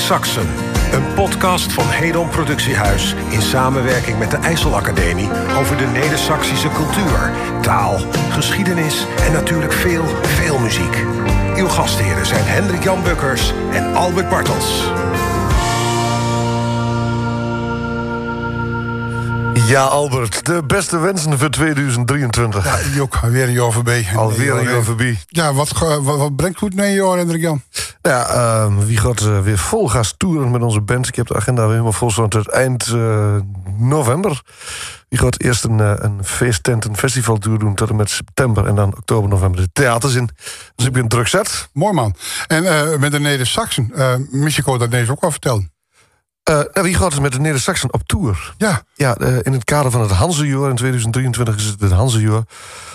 Saxen, een podcast van Hedon Productiehuis in samenwerking met de IJsselacademie over de Neder-Saxische cultuur, taal, geschiedenis en natuurlijk veel, veel muziek. Uw gastheren zijn Hendrik Jan Bukkers en Albert Bartels. Ja, Albert, de beste wensen voor 2023. Ja, Jok, alweer een jaar voorbij. Alweer een jaar voorbij. Ja, wat, wat, wat brengt goed mee, jaar, Hendrik Jan? Ja, ehm, wie gaat eh, weer vol gas toeren met onze band? Ik heb de agenda weer helemaal vol staan tot eind eh, november. Wie gaat eerst een, eh, een feesttent, een festivaltour doen tot en met september... en dan oktober, november de theaters in. Dus ik ben druk zet. Mooi man. En met de Neder-Saxen, uh, misschien dat deze ook wel vertellen. Eh, nou, wie gaat er met de Neder-Saxen op tour? Ja, Ja, eh, in het kader van het Hanzejuur in 2023 is het het Hanzejuur.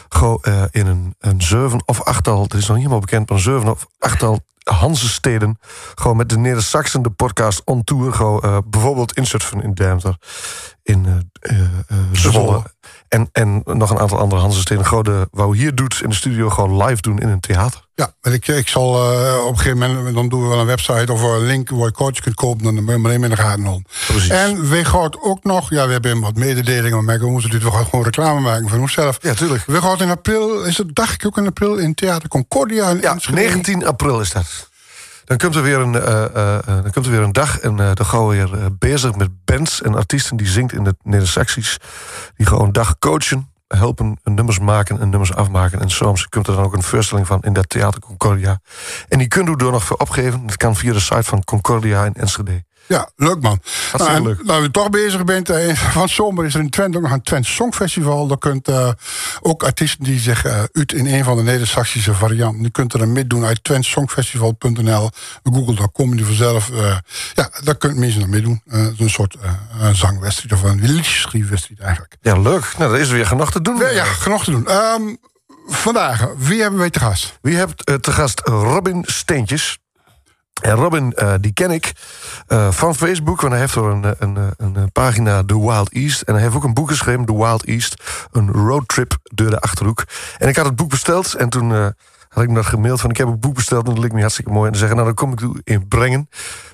Gewoon eh, in een, een zeven of achttal, het is nog niet helemaal bekend, maar een zeven of achttal Hansesteden. Gewoon met de Neder-Saxen, de podcast on tour. Gewoon eh, bijvoorbeeld in Zutphen, in Deventer, in Zwolle. En, en nog een aantal andere Hansesteden. Gewoon de, wat we hier doet in de studio, gewoon live doen in een theater. ja. Ik, ik zal eh, op een gegeven moment, dan doen we wel een website of een link waar je kaartjes kunt kopen. Dan ben je in de gaten om. En we gaan ook nog, ja, we hebben wat mededelingen, maar we moeten natuurlijk gewoon reclame maken van onszelf. Ja, tuurlijk. We gaan in april, is het dacht ik ook in april, in Theater Concordia in Ja, Enschede. 19 april is dat. Dan komt er weer een, eh, eh, eh, dan komt er weer een dag en dan gaan we weer bezig met bands en artiesten die zingt in het Neder-Saxisch. Die gewoon dag coachen, helpen, nummers maken en nummers afmaken. En soms komt er dan ook een voorstelling van in dat Theater Concordia. En die kunt u door nog voor opgeven. Dat kan via de site van Concordia in Enschede. Ja, leuk man. Nou, leuk. Nou, we toch bezig bent, van zomer is er in Twente ook nog een Twente Songfestival. Daar kunt eh, ook artiesten die zich eh, uit in een van de Neder-Saxische varianten, die kunt er een meedoen uit twentesongfestival.nl. Google, daar komen die vanzelf. eh, ja, daar kunt mensen aan meedoen. Een soort zangwedstrijd of een liedjeschrijfwedstrijd eigenlijk. Ja, leuk. Nou, er is weer genoeg te doen. Ja, ja, genoeg te doen. Ehm, vandaag, wie hebben wij te gast? Wie hebt te gast Robin Steentjes. En Robin, eh, die ken ik eh, van Facebook. Want hij heeft er een, eh, een, een, pagina, The Wild East. En hij heeft ook een boek geschreven, The Wild East. Een roadtrip door de Achterhoek. En ik had het boek besteld. En toen had ik hem dat gemaild van... ik heb een boek besteld en dat leek me hartstikke mooi. En dan zeggen, nou, dan kom ik u in brengen.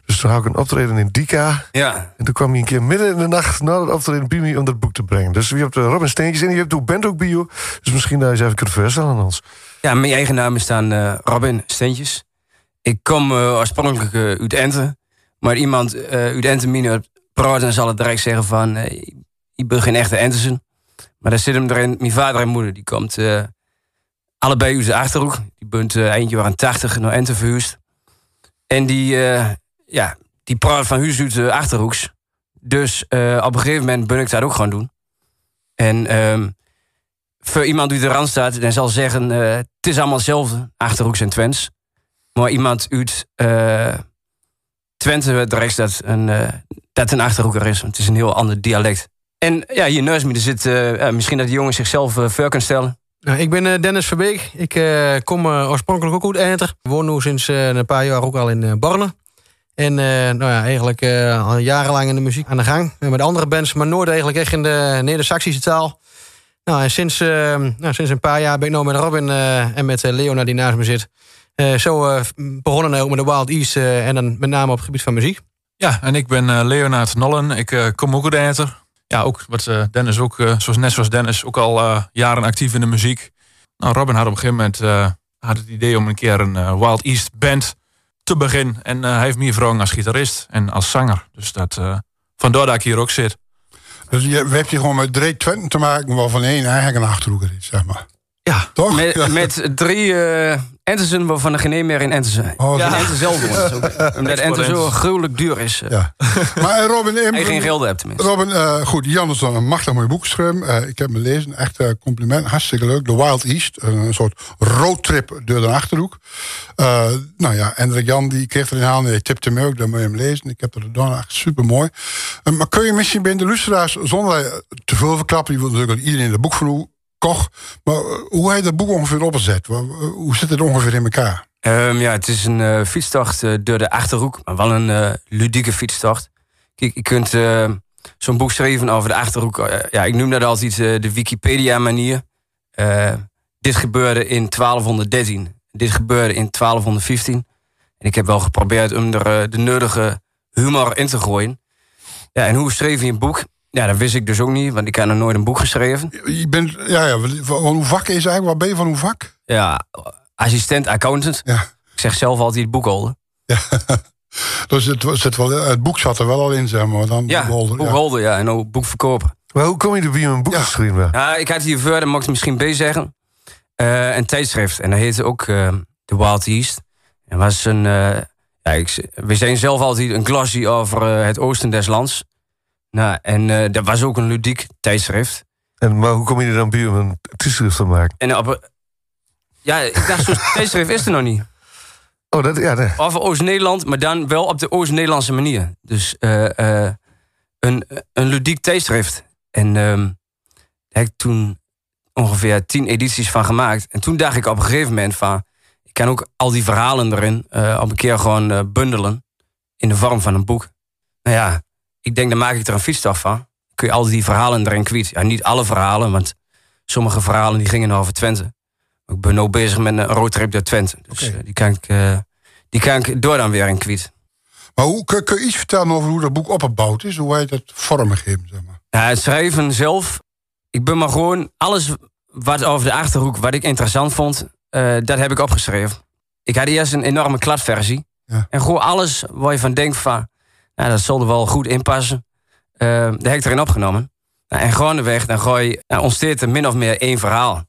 Dus toen hou ik een optreden in Dika. Ja, En toen kwam hij een keer midden in de nacht... na het optreden bij me om dat boek te brengen. Dus wie hebt Robin Steentjes en je hebt band ook bio. Dus misschien dat je eens even kunt voorstellen aan ons. ja mijn eigen naam is dan Robin Steentjes. Ik kom eh, oorspronkelijk eh, uit Ente. Maar iemand eh, uit Ente mine praat en zal het direct zeggen van... ik ben geen echte Entesen. Maar daar zit hem erin. Mijn vader en moeder die komt allebei uit de Achterhoek. Die bent eh, eind jaren 80 naar Ente verhuisd. En die, ja, die praat van huis uit de Achterhoeks. Dus op een gegeven moment ben ik dat ook gaan doen. En ehm, voor iemand die er aan staat, dan zal zeggen: het is allemaal hetzelfde, Achterhoeks en Twents. Maar iemand uit eh, Twente direct dat een, eh, dat een Achterhoeker is. Het is een heel ander dialect. En ja, hier er zit eh, misschien dat de jongen zichzelf voor kan stellen. Nou, ik ben Dennis Verbeek. Ik kom oorspronkelijk ook uit Enter. Ik woon nu sinds een paar jaar ook al in Borne. En nou ja, eigenlijk al jarenlang in de muziek aan de gang. Met andere bands, maar nooit eigenlijk echt in de Neder-Saxische taal. Nou, en sinds, nou, sinds een paar jaar ben ik nou met Robin en met Leona die naast me zit. Eh, zo eh, begonnen ook met de Wild East. eh, en dan met name op het gebied van muziek. Ja, en ik ben eh, Leonard Nollen. Ik eh, kom ook uit. Ja, ook wat Dennis ook, zoals, net zoals Dennis, ook al eh, jaren actief in de muziek. Nou, Robin had op een gegeven moment eh, had het idee om een keer een Wild East band te beginnen. En eh, hij heeft me gevraagd als gitarist en als zanger. Dus dat, eh, vandaar dat ik hier ook zit. Dus je, hebben hier gewoon met drie Twenten te maken, waarvan één eigenlijk een achterhoeker is, zeg maar. Ja, Toch? Met, Ja. met drie eh Entesen waarvan er geen één meer in Ente zijn. Oh, ja, zelf Omdat Ente zo gruwelijk duur is. eh, Ja. Maar eh, Robin, En eh, geen geld hebt tenminste. Robin, eh, goed, Jan is dan een machtig mooi boek geschreven. Eh, ik heb me lezen, echt compliment, hartstikke leuk. The Wild East, een soort roadtrip door de Achterhoek. Eh, nou ja, en Jan die kreeg er in handen, hij tipte me ook, dan moet je hem lezen. Ik heb er dan echt super mooi. maar kun je misschien bij de luisteraars, zonder te veel verklappen, die wil natuurlijk iedereen het boek van hoe kocht. Maar eh, hoe je dat boek ongeveer opgezet? Wa- Hoe zit het ongeveer in elkaar? Ehm, ja, het is een eh, eh, door de Achterhoek, maar wel een eh, ludieke fietstocht. Kijk, je kunt eh, zo'n boek schrijven over de Achterhoek. eh, ja, ik noem dat altijd eh, de Wikipedia-manier. Eh, dit gebeurde in 1213. Dit gebeurde in 1215. En ik heb wel geprobeerd om er de nodige humor in te gooien. Ja, en hoe schreef je een boek? Ja, dat wist ik dus ook niet, want ik heb nog nooit een boek geschreven. Je bent, ja, ja, van hoe vak is eigenlijk? Wat ben je van hoe vak? Ja, assistent accountant. Ja. Ik zeg zelf altijd boekholder. Ja. Dus het, zit wel, het boek zat er wel al in, zeg maar. Dan Ja, boekholder, boekholder, ja. En ook boekverkoper. Maar hoe kom je er bij een boek Ja. geschreven? Ja, ik had hier verder, mag ik het misschien bij zeggen. eh, een tijdschrift. En dat heette ook eh The Wild East. En was een. eh, ja, ik, we zijn zelf altijd een glossy over eh, het oosten des lands. Nou, en eh, dat was ook een ludiek tijdschrift. En, maar hoe kom je er dan bij om een tijdschrift te maken? En op. Ja, ik dacht, zo'n tijdschrift is er nog niet. Oh, dat, ja, nee. Over Oost-Nederland, maar dan wel op de Oost-Nederlandse manier. Dus eh, eh, een, een ludiek tijdschrift. En ehm daar heb ik toen ongeveer tien edities van gemaakt. En toen dacht ik op een gegeven moment van... ik kan ook al die verhalen erin op een keer gewoon bundelen... in de vorm van een boek. Nou ja, ik denk, dan maak ik er een fietsstaf van. Kun je al die verhalen erin kwijt. Ja, niet alle verhalen, want sommige verhalen die gingen over Twente. Ik ben ook bezig met een roadtrip door Twente. Dus eh, die, kan ik, eh, die kan ik door dan weer in kwijt. Maar hoe, kun, kun je iets vertellen over hoe dat boek opgebouwd is? Hoe hij het vormgegeven, zeg maar? Ja, het schrijven zelf. Ik ben maar gewoon alles wat over de achterhoek, wat ik interessant vond, eh, dat heb ik opgeschreven. Ik had eerst een enorme kladversie. Ja. En gewoon alles waar je van denkt van, nou, dat zal er wel goed in passen. daar heb ik erin opgenomen. Nou, en gaandeweg, dan gooi, nou, ontsteert er min of meer één verhaal.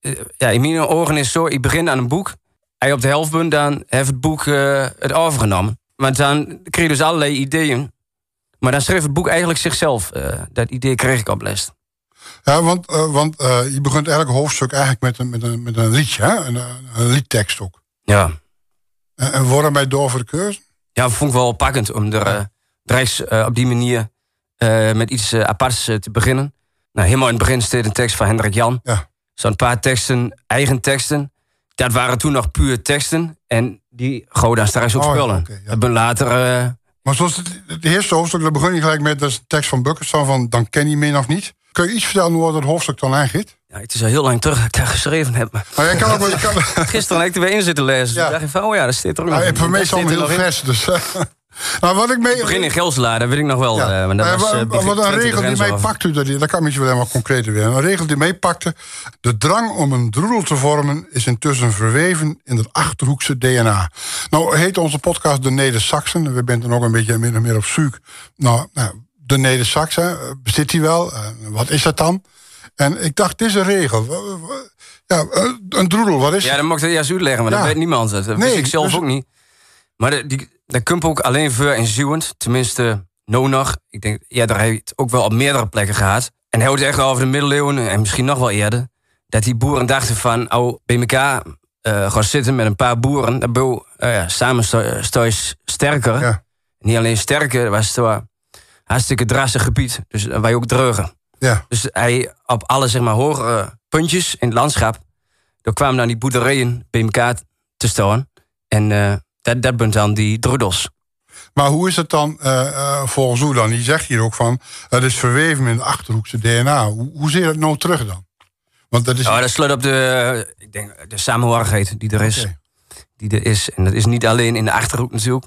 Eh, ja, in mijn ogen is zo, ik begin aan een boek. Je op de helft bent, dan heeft het boek eh, het overgenomen. Want dan kreeg je dus allerlei ideeën. Maar dan schreef het boek eigenlijk zichzelf. Eh, dat idee kreeg ik op les. Ja, want, want je begint elk hoofdstuk eigenlijk met een, met een, met een liedje, hè? Een, een liedtekst ook. Ja. En, en waarom bij Door voor de? Ja, vond ik wel pakkend om er rechts eh, op die manier eh, met iets aparts te beginnen. Nou, helemaal in het begin staat een tekst van Hendrik Jan. Ja. Zo'n paar teksten, eigen teksten. Dat waren toen nog puur teksten. En die gooien dan straks ook Oh, spullen. oké, ja. Dat ben later... Maar zoals het, het eerste hoofdstuk, daar begin je gelijk met dat is een tekst van Buckerstan van Dan ken je meer nog niet. Kun je iets vertellen hoe dat hoofdstuk dan eigenlijk ja, het is al heel lang terug dat ik dat geschreven heb. Maar Maar jij kan ook je Kan, gisteren heb ik er weer in zitten lezen. Ja. Toen dacht ik van, oh ja, dat staat er ook nog Ja, in. voor mij is allemaal heel er vers. Dus, nou, wat ik mee. Ik begin in Gelselaar, dat weet ik nog wel. Ja. eh, want dat Maar was, wa- eh, wat begin een 20 regel die mij pakte, dat, dat kan misschien wel helemaal concreter weer. Een regel die mij pakte. De drang om een droedel te vormen is intussen verweven in het achterhoekse DNA. Nou, heet onze podcast De Neder-Saxen. We zijn dan ook een beetje min of meer op zoek. Nou, nou de Neder-Saxen, eh, bezit die wel? Eh, wat is dat dan? En ik dacht, dit is een regel. Ja, eh, een droedel, wat is Ja, dan mag ik dat juist uitleggen, maar Ja. dat weet niemand. Dat Nee, wist ik zelf dus- ook niet. Maar de- die, dat komt ook alleen voor in Zeeuwend. Tenminste, no nog. Ik denk, ja, daar heeft het ook wel op meerdere plekken gehad. En hij houdt echt over de middeleeuwen en misschien nog wel eerder. Dat die boeren dachten van, oh, bij elkaar eh gaan zitten met een paar boeren. Dat boe, eh, ja, samen sterker. Ja. Niet alleen sterker, dat was het wel hartstikke drassig gebied. Dus dan wij ook dreugen. Ja, Dus hij op alle zeg maar, hogere puntjes in het landschap. Daar kwamen dan die boerderijen bij elkaar te staan. En eh, dat, dat bent dan die druddels. maar hoe is het dan eh, eh, volgens u dan? Die zegt hier ook van, het is verweven in de achterhoekse DNA. Hoe, hoe zie je dat nou terug dan? Want dat is... Ja, dat sluit op de, ik denk, de samenhorigheid die er is. Die er is. En dat is niet alleen in de Achterhoek natuurlijk.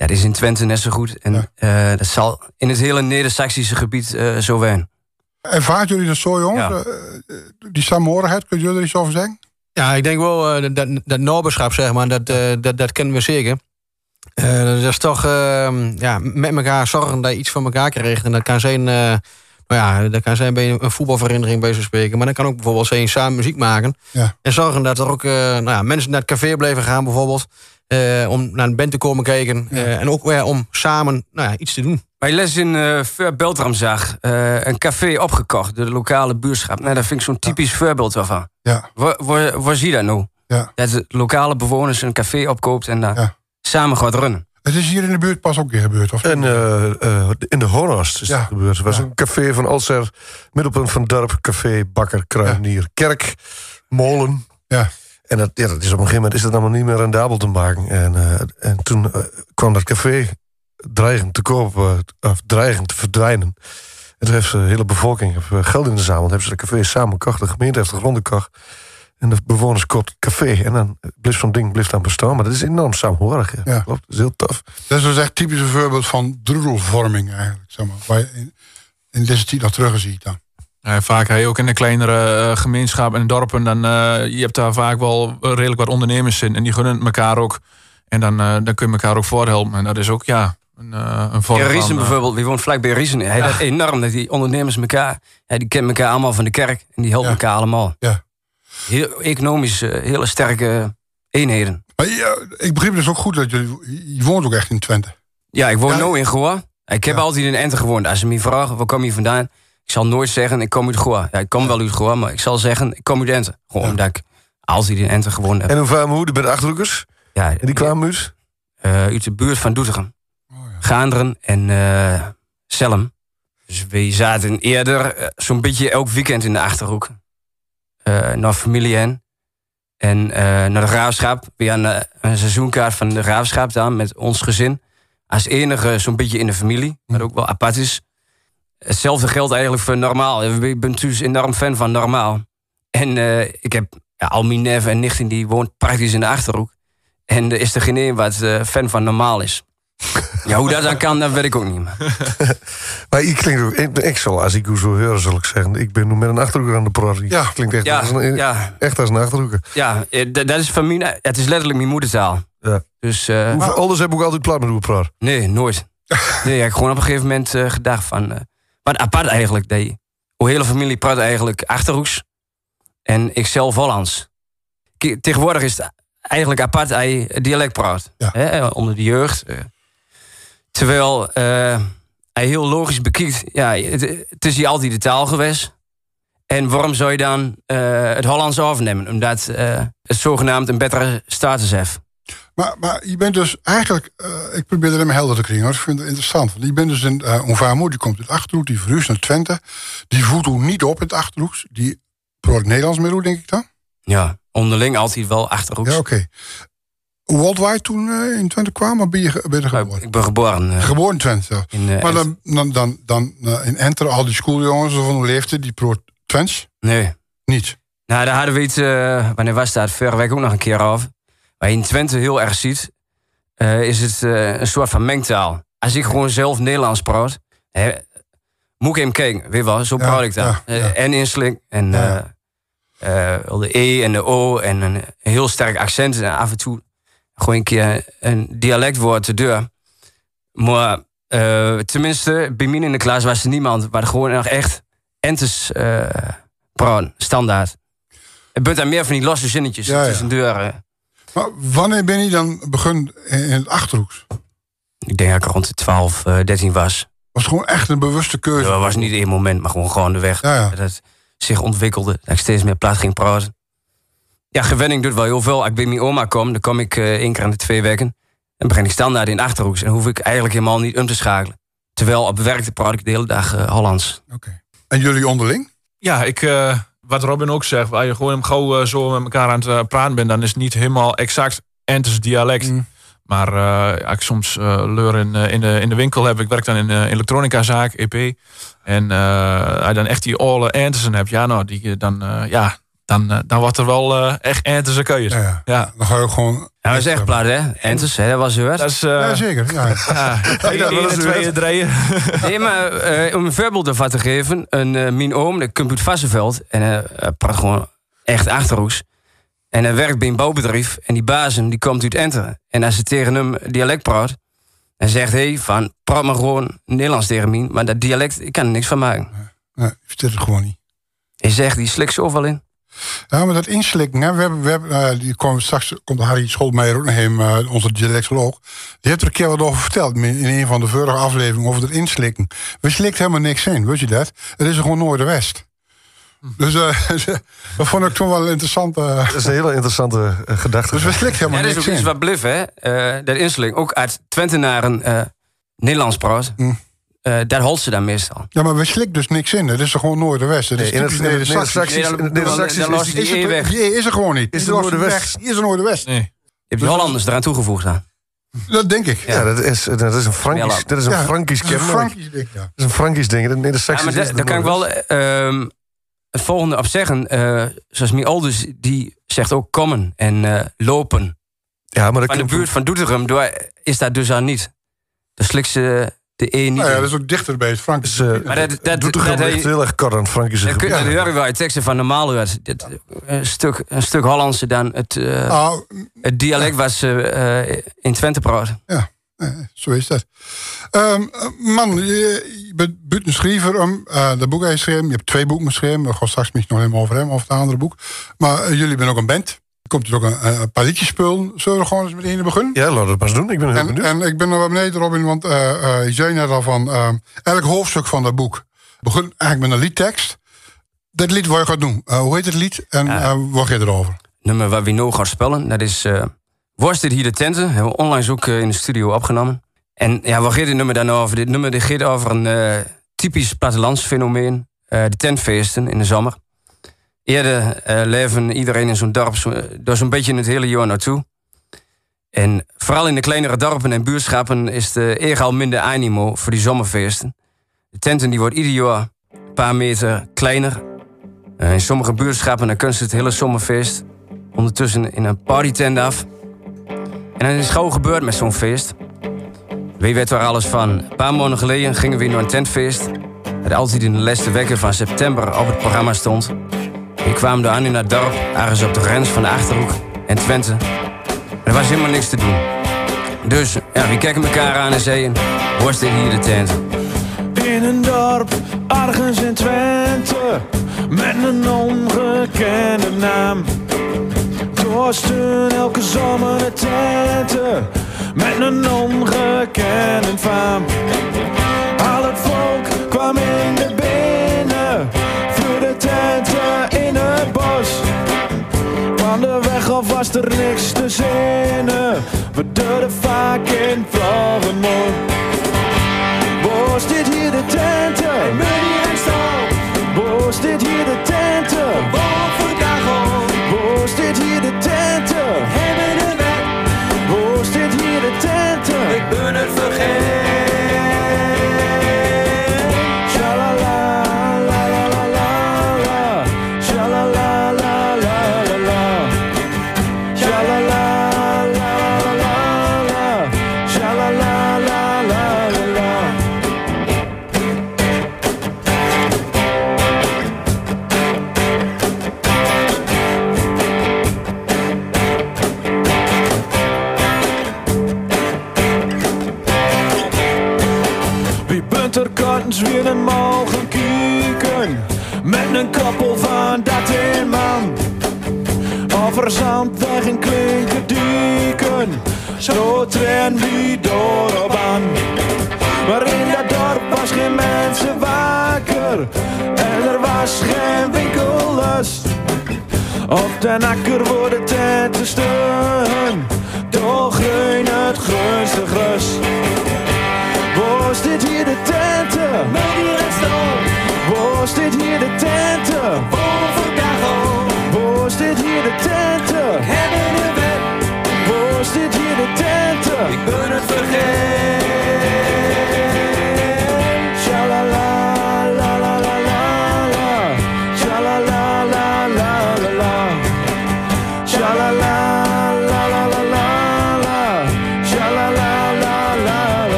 Dat is in Twente net zo goed. En eh, dat zal in het hele Neder-Saxische gebied eh, zo zijn. Ervaart jullie dat zo, jongens? Ja. Eh, eh, die samenhorigheid, kun je er iets over zeggen? Ja, ik denk wel eh, dat, dat, naberschap, zeg maar, dat, dat, dat kennen we zeker. Eh, dat is toch eh, ja, met elkaar zorgen dat je iets van elkaar krijgt. En dat kan zijn, eh, nou ja, dat kan zijn bij een voetbalvereniging bij spreken. Maar dat kan ook bijvoorbeeld zijn samen muziek maken. Ja. En zorgen dat er ook nou ja, mensen naar het café blijven gaan bijvoorbeeld. om naar een band te komen kijken. en ook weer om samen nou ja, iets te doen. Wij les in uh, Ver Beltram zag eh, een café opgekocht door de lokale buurschap. Nou, dat vind ik zo'n typisch voorbeeld daarvan. Ja, Waar, waar, waar zie je dat nou? ja. Dat de lokale bewoners een café opkoopt en daar Ja. samen gaat runnen. Het is hier in de buurt pas ook een keer gebeurd, of? En eh, eh, in de Hornhorst is Ja. het gebeurd. Er was Ja. een café van Alser, middelpunt van het dorp. Café, bakker, kruidenier, kerk, molen. Ja. En dat, ja, dat is op een gegeven moment is dat allemaal niet meer rendabel te maken. En, eh, en toen eh, kwam dat café dreigend te koop, eh, of dreigend te verdwijnen. En toen heeft de hele bevolking eh, geld in de zaal. Want hebben ze dat café samen gekocht. De gemeente heeft de gekocht. En de bewoners kort café. En dan blijft zo'n ding blijft dan bestaan. Maar dat is enorm saamhorig. Ja. Ja. Klopt, dat is heel tof. Dat is dus echt typisch een voorbeeld van droedelvorming eigenlijk. Zeg maar, waar je in, in deze tijd nog terug ziet dan. Ja, vaak hij ook in de kleinere uh, gemeenschap en dorpen. Dan, uh, je hebt daar vaak wel redelijk wat ondernemers in. En die gunnen elkaar ook. En dan, uh, dan kun je elkaar ook voorhelpen. En dat is ook ja, een, een vorm ja, Riesen van, bijvoorbeeld, wie woont vlakbij Riesen. Hij ja. dat enorm dat die ondernemers elkaar... Die kennen elkaar allemaal van de kerk. En die helpen Ja. elkaar allemaal. Ja. Heel, economisch eh, hele sterke eenheden. Maar ja, ik begreep dus ook goed dat jullie... Je woont ook echt in Twente. Ja, ik woon Ja. nu in Goa. Ik heb Ja. altijd in Ente gewoond. Als ze me vragen, waar kom je vandaan? Ik zal nooit zeggen, ik kom uit Goa. Ja, ik kom wel uit Goa, maar ik zal zeggen, ik kom uit Ente. Gewoon Ja. omdat ik altijd in Ente gewoond heb. En hoe vaar mijn moeder bij de Achterhoekers? Ja, En die kwamen uit? eh, uit de buurt van Doetinchem. Gaanderen en eh Selm. Dus we zaten eerder eh, zo'n beetje elk weekend in de Achterhoek. Eh, naar familie hen. En naar de Graafschap. We hadden een seizoenkaart van de Graafschap dan met ons gezin. Als enige zo'n beetje in de familie. Wat ook wel apart is. Hetzelfde geldt eigenlijk voor Normaal. Ik ben natuurlijk enorm fan van Normaal. En ik heb ja, al mijn en nichten die woont praktisch in de Achterhoek. En er is er geen een wat fan van Normaal is. Ja, hoe dat dan kan, dat weet ik ook niet. meer. Maar ik klinkt ook... Ik, ik zal, als ik u zo hoor, zal ik zeggen... Ik ben nu met een Achterhoeker aan de praat. Ja. Klinkt echt, Ja, als een, ja, echt als een Achterhoeker. ja eh, dat is van mij, het is letterlijk mijn moedertaal. Ja. Dus eh, Hoeveel ouders heb ik altijd plat met hoe praat? nee, nooit. Nee, ik heb gewoon op een gegeven moment eh, gedacht van... eh, wat apart eigenlijk, dat je, hoe hele familie praat eigenlijk Achterhoeks. En ik zelf Hollands. Tegenwoordig is het eigenlijk apart dat je dialect praat. Ja. Hè, onder de jeugd. Terwijl eh, hij heel logisch bekijkt... Ja, het, het is hier altijd de taal geweest. En waarom zou je dan eh, het Hollands overnemen? Omdat eh, het zogenaamd een betere status heeft. Maar, maar je bent dus eigenlijk... ik probeer het hem helder te krijgen. hoor. Ik vind het interessant. Want je bent dus in... Uh, die komt uit Achterhoek. Die verhuist naar Twente. Die voelt hoe niet op in het Achterhoeks. Die praat Nederlands meer hoe, denk ik dan? Ja, onderling altijd wel Achterhoeks. Ja, oké. Hoe oud was je toen eh, in Twente kwam? Of ben je, ge- ben je Maar geboren? Ik ben geboren eh, Geboren in Twente. in... eh, Maar dan, dan, dan, dan eh, in Enter, al die schooljongens van hoe leeftijd, die praat Twents? Nee. Niet. Nou, daar hadden we eh, wanneer was dat? Vorige week ook nog een keer over. Waar je in Twente heel erg ziet... eh, is het eh, een soort van mengtaal. Als ik gewoon zelf Nederlands praat... hè, moet ik hem kijken. Weet je wel, zo Ja, praat ik dan. ja, Eh, ja. en inslik en eh, eh, de E en de O en een heel sterk accent. En af en toe gewoon een keer een dialectwoord te deur. Maar eh, tenminste, bij mij in de klas was er niemand... waar gewoon nog echt entes eh praat, standaard. Het bent daar meer van die losse zinnetjes Ja, ja. tussen deur. eh. Maar wanneer ben je dan begonnen in, het Achterhoeks? Ik denk dat ik rond de 12, eh 13 was. Was het gewoon echt een bewuste keuze? Dat was niet één moment, maar gewoon gewoon de weg. Ja, ja. Dat het zich ontwikkelde. Dat ik steeds meer plat ging praten. Ja, gewenning doet wel heel veel. Als ik bij mijn oma kom, dan kom ik eh één keer aan de twee weken. Dan begin ik standaard in de Achterhoeks. En hoef ik eigenlijk helemaal niet om te schakelen. Terwijl op werk te praat ik de hele dag eh, Hollands. Oké. En jullie onderling? Ja, ik, eh, wat Robin ook zegt, waar je gewoon gauw zo met elkaar aan het praten bent, dan is het niet helemaal exact Entes dialect. Mm. Maar eh, ja, ik soms eh leur in, in, de, in de winkel heb. Ik werk dan in een elektronicazaak, EP. En eh, als je dan echt die alle Entesen hebt, ja, nou, die, dan, eh, ja, dan, eh, dan wordt er wel eh, echt Entese keuzes. Ja, Ja, ja. Dan ga je ook gewoon... Ja, dat is echt plat, hè? Entes, hè? Dat was het. dat is... eh Ja, zeker. Ja. ja, dat één, is tweeën, drieën. Nee, maar eh, om een voorbeeld ervan te geven. Een, mijn oom, de komt uit Vassenveld. En eh, hij praat gewoon echt Achterhoeks. En hij werkt bij een bouwbedrijf. En die bazen, die komt uit Enter. En als ze tegen hem dialect praat... dan zegt hij van, praat maar gewoon Nederlands tegen mij. Maar dat dialect, ik kan er niks van maken. Nee, je verstaat het gewoon niet. Hij zegt, die slikt zoveel in. Ja, maar dat inslikken, hè, we hebben, we hebben, eh, die komt straks komt Harry Schoolmeijer ook nog heen, eh, onze dialectoloog. Die heeft er een keer wat over verteld in een van de vorige afleveringen over het inslikken. We slikt helemaal niks in, weet je dat? Het is er gewoon Noorderwest. Dus eh, dat vond ik toen wel interessant. eh. Dat is een hele interessante gedachte. dus we slikt Ja, helemaal dat is niks ook iets in. wat blif, hè? Eh, dat insling, ook uit Twentenaren eh Nederlands praat. Hm. Eh, dat holt ze dan meestal. Ja, maar we slikt dus niks in. Het is er gewoon Noorderwest. Het is Nee, in het Neder-Saxisch. Nee, is het- E weg. die E is er gewoon niet. Is Is er de Noorderwest? is een Noorderwest. Nee. Je hebt die Hollanders eraan toegevoegd aan. Dat denk ik. Ja, dat is, dat is een Frankisch, dat is een Ja, Frankisch Het is een. Frankisch ding, ja. Dat is een Frankisch ding. Dat Ja, Neder-Saxisch maar is da- de daar kan ik wel... Ehm, het volgende op zeggen. eh, zoals mijn ouders, die zegt ook komen en eh, lopen. Ja, maar dat Van de buurt van Doetinchem daar is dat dus aan niet. Dan slikt ze de E niet. Nou ja, dat is ook dichter bij het Frank. Dus, eh, maar dat, dat, doet toch dat, echt heel erg kort aan het Frankische dat, kun- gebied. dat horen wij teksten van normaal. Dit, een, stuk, een stuk Hollandse dan het, eh, Nou, het dialect wat ze eh, in Twente praten. Eh, zo is dat. Ehm, eh, man, je, je bent buiten schrijver om eh dat boek geschreven. Je hebt twee boeken geschreven. We gaan straks misschien nog helemaal over hem, over het andere boek. Maar jullie zijn ook een band. Komt er ook een, eh, een paar liedjes spelen. Zullen we gewoon eens met één beginnen? Ja, laat het maar eens doen. Ik ben heel En, benieuwd. en ik ben er wel beneden, Robin, want eh, eh, je zei net al van... elk hoofdstuk van dat boek begint eigenlijk met een liedtekst. Dat lied wat je gaat doen. Eh, hoe heet het lied en eh, wat gaat erover? nummer wat we nu gaan spelen. Dat is eh Worst dit hier de tenten. Hebben we onlangs ook in de studio opgenomen. En ja, wat gaat dit nummer dan over? Dit nummer dit gaat over een eh, typisch plattelandsfenomeen. eh, de tentfeesten in de zomer. Eerder eh, leven iedereen in zo'n dorp zo, door zo'n beetje het hele jaar naartoe. En vooral in de kleinere dorpen en buurtschappen is de al minder animo voor die zomerfeesten. De tenten die wordt ieder jaar een paar meter kleiner. Eh, in sommige buurtschappen dan kun je het hele zomerfeest ondertussen in een partytent af. En dan is gauw gebeurd met zo'n feest. Wie weet waar alles van. Een paar maanden geleden gingen we naar een tentfeest. Dat altijd in de laatste weken van september op het programma stond. We kwamen daar aan in dat dorp, ergens op de grens van de Achterhoek en Twente. Er was helemaal niks te doen. Dus ja, we kijken elkaar aan en zeiden... Is dit hier de tent? In een dorp, ergens in Twente, met een ongekende naam. Dorsten elke zomer de tenten, met een ongekende faam. Al het volk kwam in de Van de weg af was er niks te zinnen, we deden vaak in Vlammen. Dieken Zo tren wie door op aan. Maar in dat dorp was geen mensen wakker En er was geen winkellust Op den akker worden tenten steun Door groen het groenste gras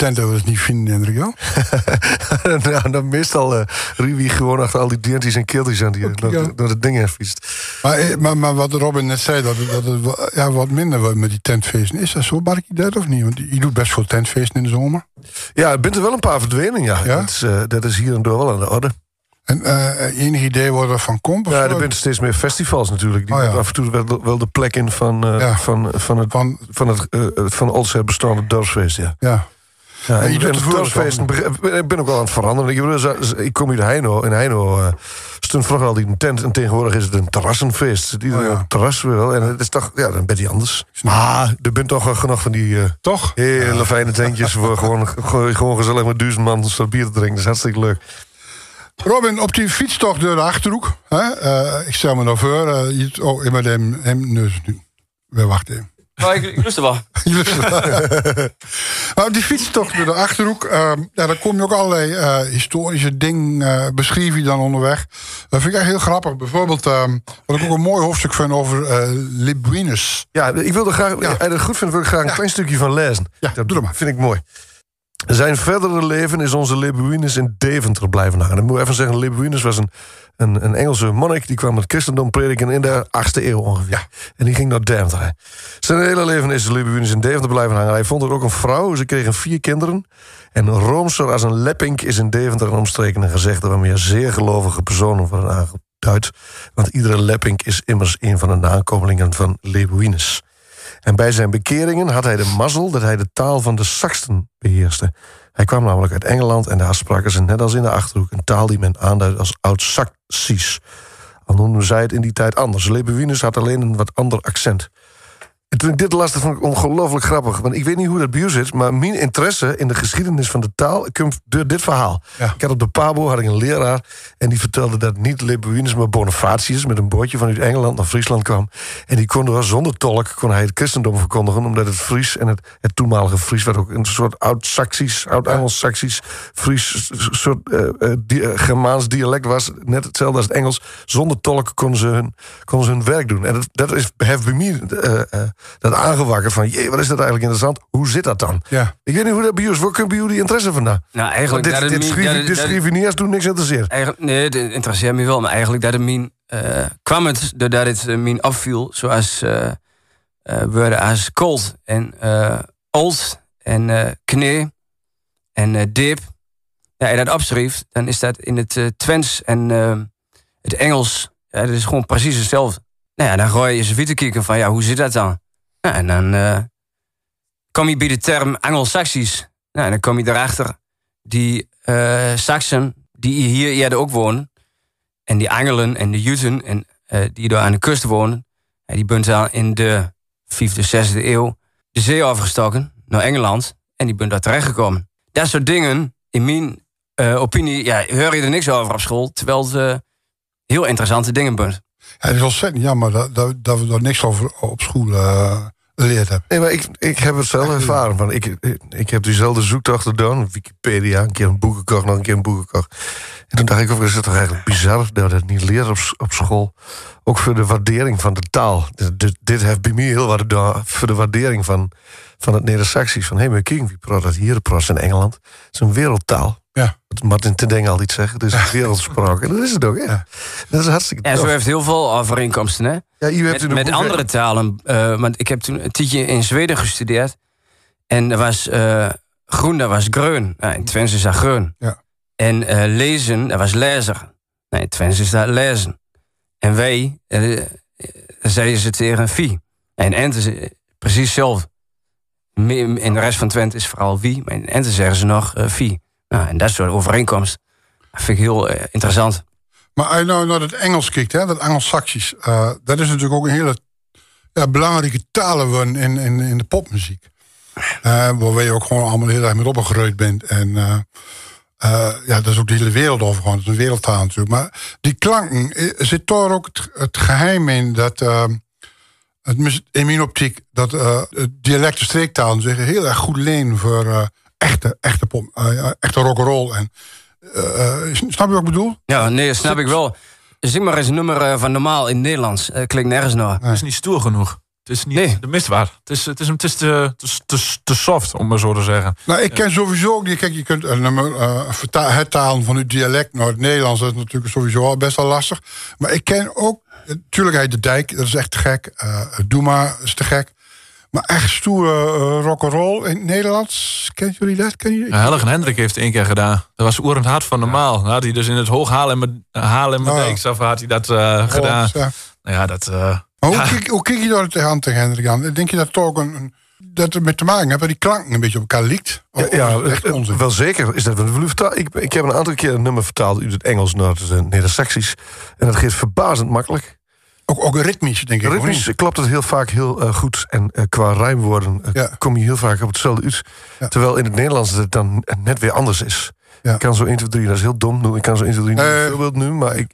Wel eens niet vinden? Jan? nou, dan meestal uh, Riwie gewoon achter al die diertjes en keeltjes aan die door, ja. door het ding heen fietst. Maar, eh, maar, maar wat Robin net zei, dat, het- dat het ja, wat minder wordt met die tentfeesten. Is dat zo, Markie, dat of niet? Want je doet best veel tentfeesten in de zomer. Ja, er bent er wel een paar verdwenen, ja. Ja? Dat, is, eh, dat is hier en door wel aan de orde. En eh enig idee waar er van komt? Ja, er zijn steeds meer festivals natuurlijk. Die Oh, ja. af en toe wel, wel de plek in van, eh, Ja. van, van het, Van, van het eh, van oudsher bestaande dorpsfeest, ja. ja. Ja, En je doet het dorpsfeest, ik ben ook al aan het veranderen. Ik, bedoel, zo- ik kom hier Heino. In Heino eh, stond vroeger al die tent. En tegenwoordig is het een terrassenfeest. Iedereen Oh ja. terras wil. En het is toch, ja, dan ben je anders. Maar er bent toch wel genoeg van die eh, Toch? hele fijne tentjes... voor gewoon, gewoon, gezellig met duizend man bier te drinken. Dat is hartstikke leuk. Robin, op die fietstocht door de Achterhoek. Hè, eh, ik stel me nou voor, eh, oh, ik moet hem, hem nu. We wachten even. Oh, ik, ik lust er wel. nou, die fietstocht door de Achterhoek, eh, ja, daar kom je ook allerlei eh, historische dingen, eh beschreef je dan onderweg. Dat vind ik echt heel grappig. Bijvoorbeeld, wat ik ook een mooi hoofdstuk vind over eh Libuinus. Ja, ik wilde graag, Ja. als je het goed vindt, wil ik graag een klein stukje van lezen. Ja, dat doe dat maar. vind ik mooi. Zijn verdere leven is onze Lebuinus in Deventer blijven hangen. Dan moet ik even zeggen, Lebuinus was een, een, een Engelse monnik... die kwam het christendom prediken in de 8e eeuw ongeveer. En die ging naar Deventer. Zijn hele leven is Lebuinus in Deventer blijven hangen. Hij vond er ook een vrouw, ze kregen vier kinderen. En roomser als een leppink is in Deventer een gezegde waarmee zeer gelovige personen worden aangeduid. Want iedere leppink is immers een van de nakomelingen van Lebuinus. En bij zijn bekeringen had hij de mazzel dat hij de taal van de Saxten beheerste. Hij kwam namelijk uit Engeland en daar spraken ze net als in de Achterhoek... een taal die men aanduidt als Oud-Saxisch. Al noemden zij het in die tijd anders. Lebuinus had alleen een wat ander accent. En toen ik dit las, dat vond ik ongelooflijk grappig. Want ik weet niet hoe dat bij u zit... maar mijn interesse in de geschiedenis van de taal... komt door dit verhaal. Ja. Ik had op de Pabo had ik een leraar... en die vertelde dat niet Lebuinus, maar Bonifatius... met een bootje vanuit Engeland naar Friesland kwam. En die kon er zonder tolk kon hij het christendom verkondigen... omdat het Fries en het, het toenmalige Fries... werd ook een soort oud-Saxisch, oud-Engels-Saxisch... Fries, soort eh, eh, di- eh, Germaans dialect was. Net hetzelfde als het Engels. Zonder tolk konden ze hun, konden ze hun werk doen. En dat, dat is, heeft bij mij dat aangewakkerd van... jee, wat is dat eigenlijk interessant? Hoe zit dat dan? Ja. Ik weet niet hoe dat bij. Waar komt bij die interesse vandaan? Nou, Want eigenlijk... dit, dit, niet als toen niks interesseert. Eigenlijk, nee, het interesseert me wel. Maar eigenlijk dat het min, eh, kwam het doordat het min afviel. Zoals eh eh, woorden als cold en eh old en eh knee en eh dip. Ja, en dat opschreef, dan is dat in het Twents en het Engels. Ja, dat is gewoon precies hetzelfde. Nou ja, dan gooi je even te kijken van, ja, hoe zit dat dan? En dan eh, kom je bij de term Anglo-Saxisch. En dan kom je erachter. Die eh Saxen, die hier eerder ook wonen. En die Angelen en de Juten, en, eh, die daar aan de kust wonen. ja, die bent al in de 5e, 6e eeuw de zee overgestoken naar Engeland. En die bent daar terechtgekomen. Dat soort dingen, in mijn opinie, ja, hoor je er niks over op school. Terwijl eh, heel interessante dingen bent. Ja, het is ontzettend jammer dat, dat, dat we daar niks over op school eh, geleerd hebben. Nee, maar ik, ik heb het zelf ervaren. Want ik, ik, ik heb diezelfde zoektocht gedaan. Wikipedia, een keer een boek gekocht, nog een keer een boek gekocht. En toen dacht ik ook, is het toch eigenlijk bizar dat we dat niet leren op, op school. Ook voor de waardering van de taal. Dit, dit, dit heeft bij mij heel wat gedaan voor de waardering van, van het Neder-Saxisch. Van, hé, hey, maar kijk, wie praat dat hier? Praat in Engeland. Het is een wereldtaal. Ja. Wat Martin ten Deng al iets zegt. Het is een wereldspraak. En dat is het ook, ja. Dat is hartstikke En zo heeft heel veel overeenkomsten, hè? Ja, u hebt met, een met boek- andere talen. eh, want ik heb toen een tijdje in Zweden gestudeerd. En er was eh, groen, dat was groen. Nou, in Twents is dat groen. Ja. En eh, lezen, dat was lezer. Nee, in Twents is dat lezen. En wij, zeiden ze tegen vie. En Ent is precies hetzelfde. In de rest van Twente is vooral wie. Maar in Ente zeggen ze nog vie. Nou, en dat soort overeenkomst dat vind ik heel eh, interessant. Maar als je nou naar het Engels kijkt, hè, dat Engels-Saxisch... eh, dat is natuurlijk ook een hele ja, belangrijke geworden in, in, in de popmuziek. Eh waar je ook gewoon allemaal heel erg mee opgegroeid bent. En eh, eh, ja, dat is ook de hele wereld over gewoon. Het is een wereldtaal natuurlijk. Maar die klanken, eh, zit daar ook het, geheim in dat... eh, het, in mijn optiek dat eh dialecten streektalen zich heel erg goed lenen voor eh, echte, echte, pop, eh, ja, echte rock'n'roll. En, eh, eh, snap je wat ik bedoel? Ja, nee, dat snap ik wel. Zeg maar eens een nummer eh, van normaal in het Nederlands. Eh, klinkt nergens naar. Het is niet stoer genoeg. Het is niet Nee. de mistwaard. Het is, het is, het is te, te, te, te soft, om maar zo te zeggen. Nou, ik ken sowieso ook die. Kijk, je kunt een nummer eh, hertalen van het dialect naar het Nederlands. Dat is natuurlijk sowieso al best wel lastig. Maar ik ken ook. Natuurlijk, hij de dijk, dat is echt te gek. Eh Doe maar, is te gek. Maar echt stoere uh, rock'n'roll in het Nederlands. Kennen jullie dat? Ken je? Ja, Helgen Hendrik heeft het één keer gedaan. Dat was oerend hard van normaal. Dan had hij dus in het hoog Haarlemmer Haarlemmer Oh, ja. Had hij dat eh, gedaan. Ja. Nou ja, dat... eh, Maar hoe, Ja. kijk, hoe kijk je daar tegenaan tegen Hendrik aan? Denk je dat toch een, een- dat het met te maken heeft dat die klanken een beetje op elkaar liekt? Ja, echt eh, wel zeker is dat. Ik, ik heb een aantal keer een nummer vertaald uit het Engels naar het eh, Neder-Saxisch. En dat gaat verbazend makkelijk. Ook, ook ritmisch, denk ik. Ritmisch klopt het heel vaak heel eh, goed. En eh, qua rijmwoorden eh, Ja. kom je heel vaak op hetzelfde uit. Ja. Terwijl in het Nederlands het dan net weer anders is. Ja. Ik kan zo 1, 2, 3, dat is heel dom. doen. Ik kan zo 1, 2, 3 niet Eh. een voorbeeld nu. Maar ik,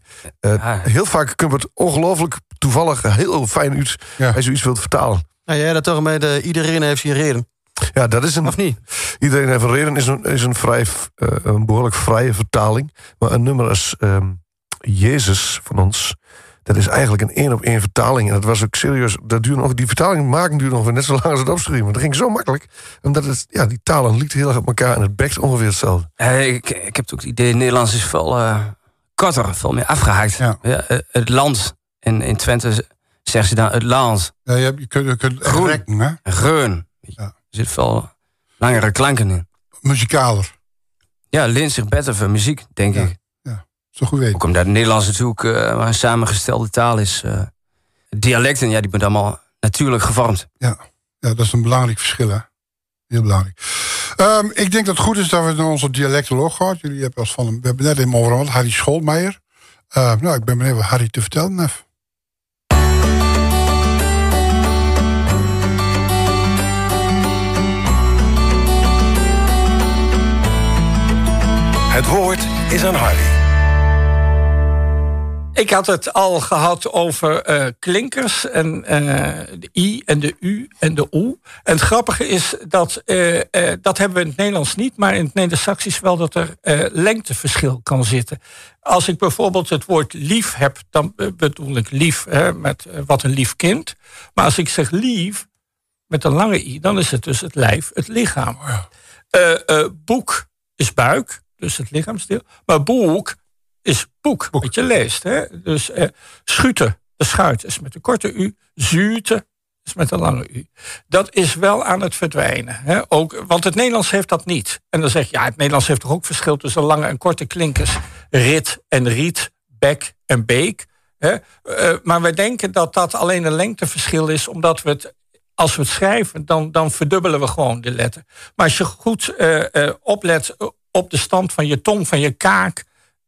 heel vaak komt het ongelooflijk toevallig heel fijn uit Ja. als je iets wilt vertalen. Nou ja, dat toch met uh, iedereen heeft zijn reden. Ja, dat is een. Of niet? Iedereen heeft een reden. Is een, is een, vrij, uh, een behoorlijk vrije vertaling. Maar een nummer als um, Jezus van ons. Dat is eigenlijk een één op één vertaling. En dat was ook serieus. Dat duurde nog, die vertaling maken duurde nog net zo lang als het opschrijven. Dat ging zo makkelijk. Omdat het, ja, die talen lieten heel erg op elkaar. En het bekt ongeveer hetzelfde. Uh, ik, ik heb ook het idee, Nederlands is veel uh, korter, veel meer afgehaakt. Ja. ja het land. In, in Twente zeggen ze dan het land. Ja, je, hebt, je kunt, je kunt Groen. rekken, hè? Geun. Ja. Er zit veel langere klanken in. Muzikaler. Ja, leent zich beter voor muziek, denk ja. ik. Zo goed weten. Ook omdat het Nederlands natuurlijk uh, een samengestelde taal is. Uh, dialecten, ja, die worden allemaal natuurlijk gevormd. Ja. ja, dat is een belangrijk verschil, hè? Heel belangrijk. Um, ik denk dat het goed is dat we naar onze dialectoloog gaan. Jullie hebben als van, we hebben net even over gehad, Harry Schoolmeijer. Uh, nou, ik ben benieuwd wat Harry te vertellen heeft. Het woord is aan Harry. Ik had het al gehad over uh, klinkers en uh, de i en de u en de o. En het grappige is dat uh, dat hebben we in het Nederlands niet, maar in het Neder-Saxisch wel dat er lengteverschil kan zitten. Als ik bijvoorbeeld het woord lief heb, dan bedoel ik lief hè, met wat een lief kind. Maar als ik zeg lief met een lange i, dan is het dus het lijf, het lichaam. Boek is buik, dus het lichaamsdeel. Maar boek is boek, boek. wat je leest. Hè? Dus eh, schuten, de schuit, is met een korte u. Zuurte is met een lange u. Dat is wel aan het verdwijnen. Hè? Ook, want het Nederlands heeft dat niet. En dan zeg je, ja, het Nederlands heeft toch ook verschil tussen lange en korte klinkers. Rit en riet, bek en beek. Hè? Uh, maar wij denken dat dat alleen een lengteverschil is, omdat we het als we het schrijven, dan, dan verdubbelen we gewoon de letter. Maar als je goed uh, uh, oplet op de stand van je tong, van je kaak,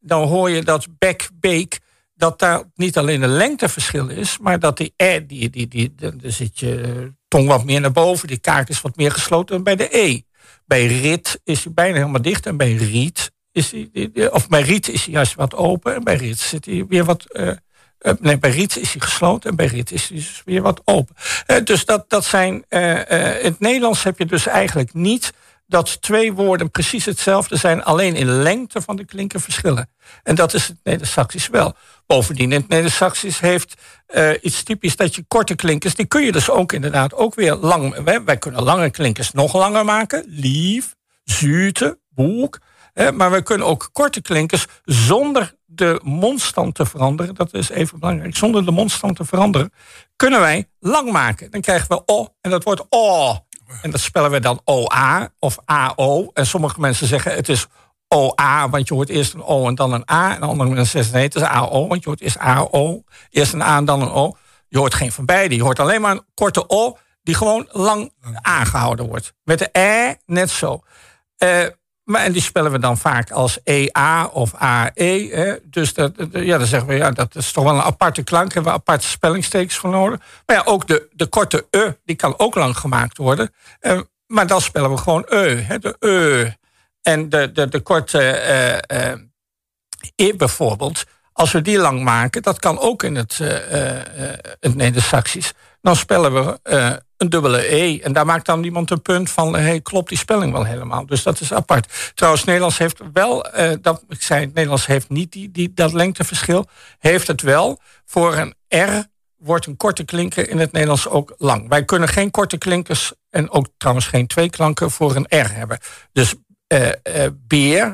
dan hoor je dat bek, beek, dat daar niet alleen een lengteverschil is, maar dat die e, die, die, die, daar zit je tong wat meer naar boven, die kaak is wat meer gesloten dan bij de e. Bij rit is hij bijna helemaal dicht en bij riet is hij, of bij riet is hij juist wat open en bij rit zit hij weer wat. Uh, nee, bij riet is hij gesloten en bij rit is hij dus weer wat open. Dus dat, dat zijn. In het Nederlands heb je dus eigenlijk niet dat twee woorden precies hetzelfde zijn, alleen in lengte van de klinken verschillen. En dat is het Neder-Saxisch wel. Bovendien, in het Neder-Saxisch heeft uh, iets typisch dat je korte klinkers, die kun je dus ook inderdaad ook weer lang. Wij, wij kunnen lange klinkers nog langer maken. Lief, zuurte, boek. Maar we kunnen ook korte klinkers zonder de mondstand te veranderen. Dat is even belangrijk. Zonder de mondstand te veranderen, kunnen wij lang maken. Dan krijgen we o en dat wordt o. En dat spellen we dan OA of AO. En sommige mensen zeggen het is OA, want je hoort eerst een O en dan een A. En andere mensen zeggen nee, het is AO, want je hoort eerst AO. Eerst een A en dan een O. Je hoort geen van beide. Je hoort alleen maar een korte O die gewoon lang aangehouden wordt. Met de E net zo. Uh, maar, en die spellen we dan vaak als EA of AE. Hè. Dus dat, ja, dan zeggen we, ja, dat is toch wel een aparte klank. Hebben we aparte spellingstekens voor nodig. Maar ja, ook de, de korte E, die kan ook lang gemaakt worden. Uh, maar dan spellen we gewoon E, hè, de E. En de, de, de korte uh, uh, E bijvoorbeeld, als we die lang maken, dat kan ook in het, het Neder-Saxisch. Dan spellen we een dubbele E. En daar maakt dan iemand een punt van, hey, klopt die spelling wel helemaal? Dus dat is apart. Trouwens, Nederlands heeft wel, uh, dat, ik zei, het Nederlands heeft niet die, dat lengteverschil. Heeft het wel. Voor een R wordt een korte klinker in het Nederlands ook lang. Wij kunnen geen korte klinkers en ook trouwens geen twee klanken voor een R hebben. Dus uh, beer,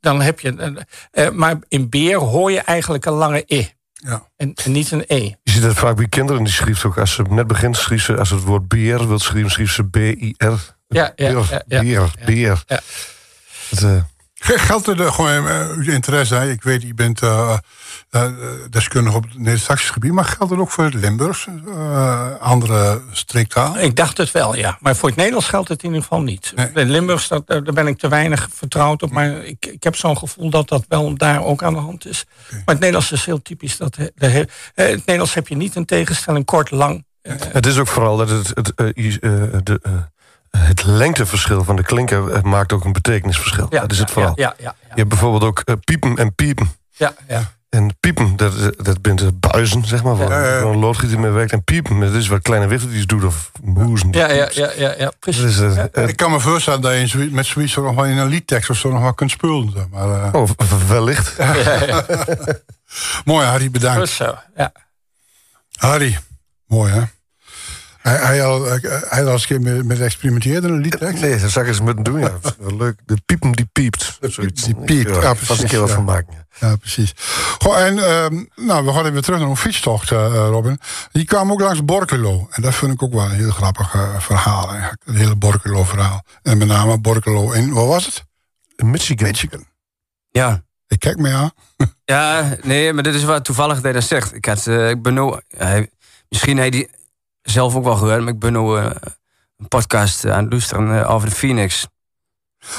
dan heb je, maar in beer hoor je eigenlijk een lange E. Ja. En, en, niet een E. Je ziet het vaak bij kinderen, die schrijft ook als ze net begint, schrijft ze, als het woord beer wil schrijven, schrijft ze B-I-R. Ja, ja, beer, ja, ja, beer, beer. Ja. Het, uh, Geldt er de, gewoon uh, uw interesse? Hè? Ik weet, je bent uh, deskundig op het Neder-Saxisch gebied, maar geldt het ook voor het Limburgs, andere streektaal? Ik dacht het wel, ja. Maar voor het Nederlands geldt het in ieder geval niet. Nee. De Limburgs, dat, daar ben ik te weinig vertrouwd op, maar ik, ik heb zo'n gevoel dat dat wel daar ook aan de hand is. Okay. Maar het Nederlands is heel typisch. Dat, de, de, het Nederlands heb je niet een tegenstelling kort, lang. het is ook vooral dat het, het, de, het lengteverschil van de klinker maakt ook een betekenisverschil. Ja, dat is het vooral. Ja, ja, ja, Je hebt bijvoorbeeld ook uh, piepen en piepen. Ja, ja. En piepen, dat, dat bent de buizen, zeg maar. Waar Ja, ja, ja. een loodgieter mee werkt. En piepen, dat is wat kleine wichteltjes doet. Of moezen. Ja, ja, ja, ja, ja precies. Dat is, eh, eh, Ik kan me voorstellen dat je met zoiets nog wel in een liedtekst of zo nog wel kunt spullen. zeg Maar, eh, oh, wellicht. Mooi, Harry, bedankt. Dus zo, ja. Harry, mooi hè? Hij, hij, al, hij al eens een keer met, met experimenteerd in een liedtekst. Nee, dat zou ik eens moeten doen, ja. Leuk. De piepen die piept. Zoiets. die piept, ja, eh, Vast een precies, keer wat ja. van maken. ja. Precies. Goh, en ehm, nou, we gaan even terug naar een fietstocht, eh, Robin. Die kwam ook langs Borculo. En dat vind ik ook wel een heel grappig eh, verhaal eigenlijk. Een hele Borculo-verhaal. En met name Borculo in, wat was het? Michigan. Michigan. Ja. Ik kijk me aan. Ja, nee, maar dit is wat toevallig dat hij dat zegt. Ik, had, eh, ik ben nou, hij, misschien hij zelf ook wel gehoord, maar ik ben nou eh, een podcast aan het luisteren eh, over de Phoenix.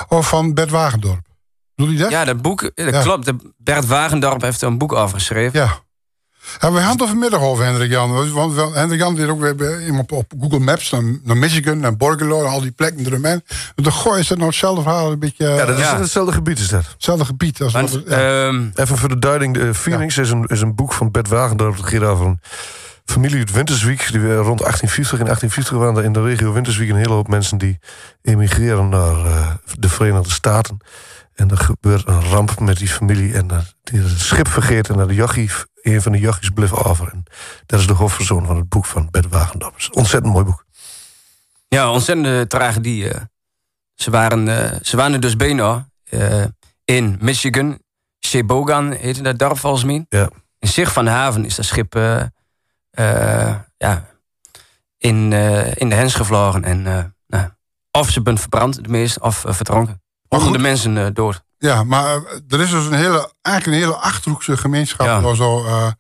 Of van Bert Wagendorp. Doe je dat? Ja, dat boek, eh, dat Ja. klopt. Bert Wagendorp heeft er een boek over geschreven. Ja. Ja, we hadden het vanmiddag over Hendrik Jan. Want Hendrik Jan deed ook weer op, op Google Maps naar, naar Michigan, naar Borculo, en al die plekken eromheen. De gooi is dat nou hetzelfde verhaal, een beetje Ja, dat is Ja. in hetzelfde gebied is dat. hetzelfde gebied. Als Want, wat we- ja. ehm, Even voor de duiding. De Phoenix is, een, is een boek van Bert Wagendorp. Dat gaat over een familie uit Winterswijk. Die rond 1850. In 1850 waren er in de regio Winterswijk een hele hoop mensen... die emigreren naar eh, de Verenigde Staten. En er gebeurt een ramp met die familie. En eh, die het schip vergeet en naar de jochie... een van de jochies bleef over. En dat is de hoofdpersoon van het boek van Bert een ontzettend mooi boek. ja, ontzettende tragedie. eh. ze, waren, eh, ze waren dus bijna in Michigan. Shebogan heette dat dorp volgens mij. Ja. In Zich van de Haven is dat schip ja, in, eh, in de hens gevlogen. En eh, nou, of ze bent verbrand, de meest, of eh, verdronken. Honderden goed. mensen eh, dood. Ja, maar eh, er is dus een hele, eigenlijk een hele achterhoekse gemeenschap. Ja. Zo eh,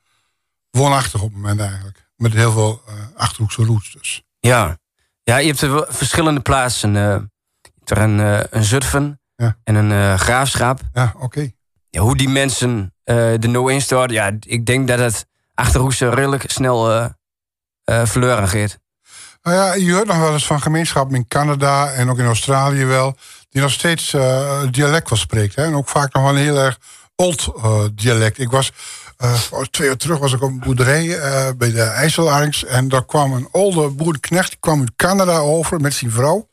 woonachtig op het moment eigenlijk. Met heel veel eh, achterhoekse roots dus. Ja. ja, je hebt er verschillende plaatsen. eh. je hebt er een, eh, een Zutphen Ja. en een eh, Graafschap. Ja, oké. Ja, hoe die mensen eh er nou in ja, ik denk dat het Achterhoekse redelijk snel gaat. Nou ja, je hoort nog wel eens van gemeenschappen in Canada en ook in Australië wel. Die nog steeds eh, dialect wel spreekt. Hè? En ook vaak nog wel een heel erg old dialect. Ik was twee jaar terug was ik op een boerderij bij de IJsselarings. En daar kwam een oude boerenknecht. Die kwam uit Canada over met zijn vrouw.